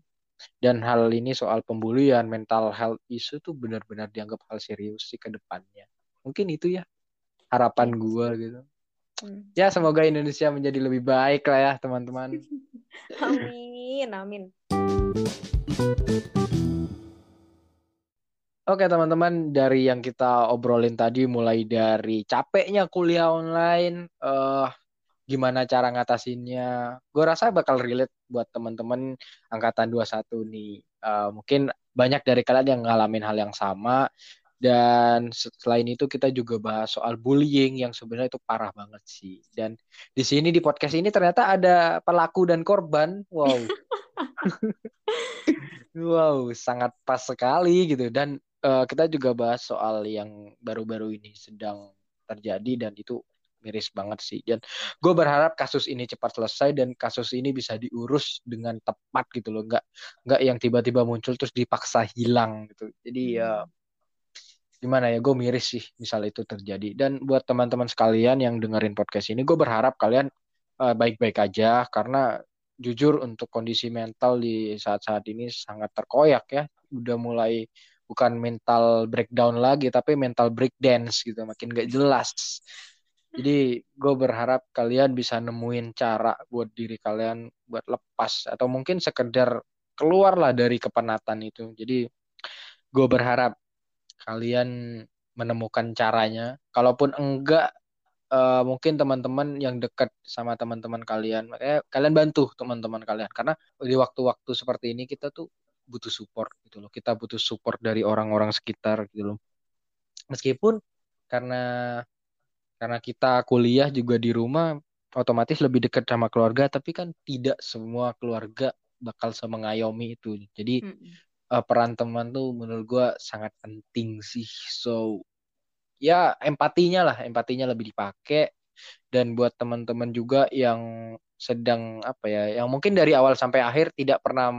dan hal ini soal pembulian, mental health issue tuh benar-benar dianggap hal serius sih ke depannya. Mungkin itu ya harapan Iya. gue gitu. Mm. Ya semoga Indonesia menjadi lebih baik lah ya teman-teman. amin amin Oke teman-teman, dari yang kita obrolin tadi mulai dari capeknya kuliah online, eh gimana cara ngatasinnya. Gue rasa bakal relate buat teman-teman angkatan 21 nih. Eh, mungkin banyak dari kalian yang ngalamin hal yang sama. Dan selain itu kita juga bahas soal bullying yang sebenarnya itu parah banget sih. Dan di sini di podcast ini ternyata ada pelaku dan korban. Wow. Wow, sangat pas sekali gitu. Dan eh, kita juga bahas soal yang baru-baru ini sedang terjadi dan itu miris banget sih. Dan gue berharap kasus ini cepat selesai dan kasus ini bisa diurus dengan tepat gitu loh. Nggak, nggak yang tiba-tiba muncul terus dipaksa hilang gitu. Jadi ya gimana ya, gue miris sih misal itu terjadi. Dan buat teman-teman sekalian yang dengerin podcast ini, gue berharap kalian eh, baik-baik aja karena jujur untuk kondisi mental di saat-saat ini sangat terkoyak ya. Udah mulai bukan mental breakdown lagi, tapi mental breakdance gitu, makin gak jelas. Jadi gue berharap kalian bisa nemuin cara buat diri kalian buat lepas atau mungkin sekedar keluarlah dari kepenatan itu. Jadi gue berharap kalian menemukan caranya. Kalaupun enggak eh, mungkin teman-teman yang dekat sama teman-teman kalian, makanya kalian bantu teman-teman kalian karena di waktu-waktu seperti ini kita tuh butuh support gitu loh. Kita butuh support dari orang-orang sekitar gitu loh. Meskipun karena karena kita kuliah juga di rumah otomatis lebih dekat sama keluarga, tapi kan tidak semua keluarga bakal semengayomi itu. Jadi eh, peran teman tuh menurut gua sangat penting sih. So ya empatinya lah, empatinya lebih dipakai dan buat teman-teman juga yang sedang apa ya, yang mungkin dari awal sampai akhir tidak pernah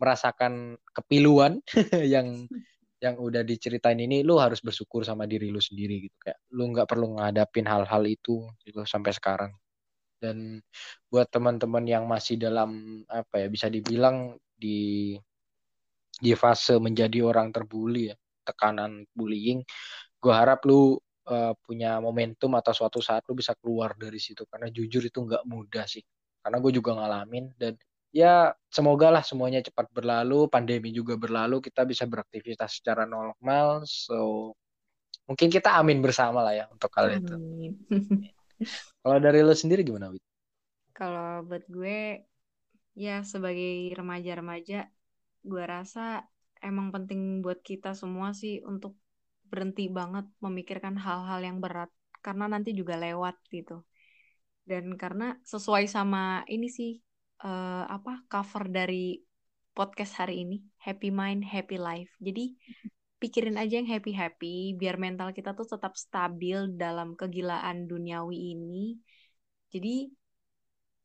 merasakan kepiluan yang yang udah diceritain ini lu harus bersyukur sama diri lu sendiri gitu. Kayak lu nggak perlu ngadapin hal-hal itu gitu sampai sekarang. Dan buat teman-teman yang masih dalam apa ya bisa dibilang di di fase menjadi orang terbully ya tekanan bullying gue harap lu uh, punya momentum atau suatu saat lu bisa keluar dari situ. Karena jujur itu nggak mudah sih. Karena gue juga ngalamin dan ya semoga lah semuanya cepat berlalu pandemi juga berlalu kita bisa beraktivitas secara normal so mungkin kita amin bersama lah ya untuk hal itu kalau dari lu sendiri gimana Wit? Kalau buat gue, ya sebagai remaja-remaja, gue rasa emang penting buat kita semua sih untuk berhenti banget memikirkan hal-hal yang berat. Karena nanti juga lewat gitu. Dan karena sesuai sama ini sih, eh, apa cover dari podcast hari ini, Happy Mind, Happy Life. Jadi pikirin aja yang happy-happy, biar mental kita tuh tetap stabil dalam kegilaan duniawi ini. Jadi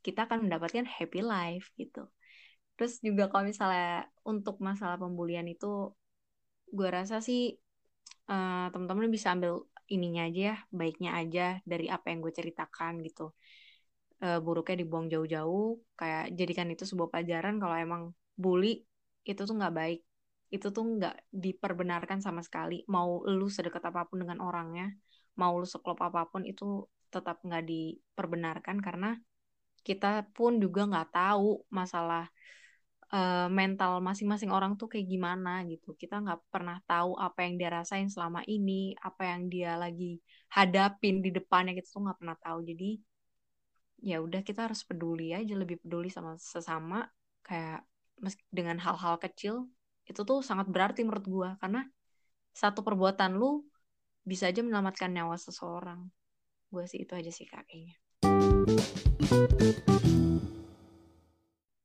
kita akan mendapatkan happy life gitu. Terus juga kalau misalnya untuk masalah pembulian itu, gue rasa sih eh, teman-teman bisa ambil ininya aja ya, baiknya aja dari apa yang gue ceritakan gitu. Eh, buruknya dibuang jauh-jauh, kayak jadikan itu sebuah pelajaran kalau emang bully itu tuh nggak baik, itu tuh nggak diperbenarkan sama sekali. Mau lu sedekat apa pun dengan orangnya, mau lu seklop apa pun itu tetap nggak diperbenarkan karena kita pun juga nggak tahu masalah uh, mental masing-masing orang tuh kayak gimana gitu. Kita nggak pernah tahu apa yang dia rasain selama ini, apa yang dia lagi hadapin di depannya kita tuh nggak pernah tahu. Jadi ya udah kita harus peduli aja, lebih peduli sama sesama kayak dengan hal-hal kecil itu tuh sangat berarti menurut gua karena satu perbuatan lu bisa aja menyelamatkan nyawa seseorang. Gue sih itu aja sih kakeknya.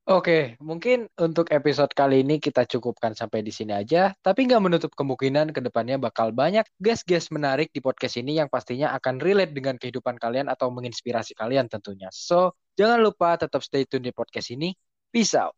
Oke, mungkin untuk episode kali ini kita cukupkan sampai di sini aja. Tapi nggak menutup kemungkinan ke depannya bakal banyak guest-guest menarik di podcast ini yang pastinya akan relate dengan kehidupan kalian atau menginspirasi kalian tentunya. So, jangan lupa tetap stay tune di podcast ini. Peace out.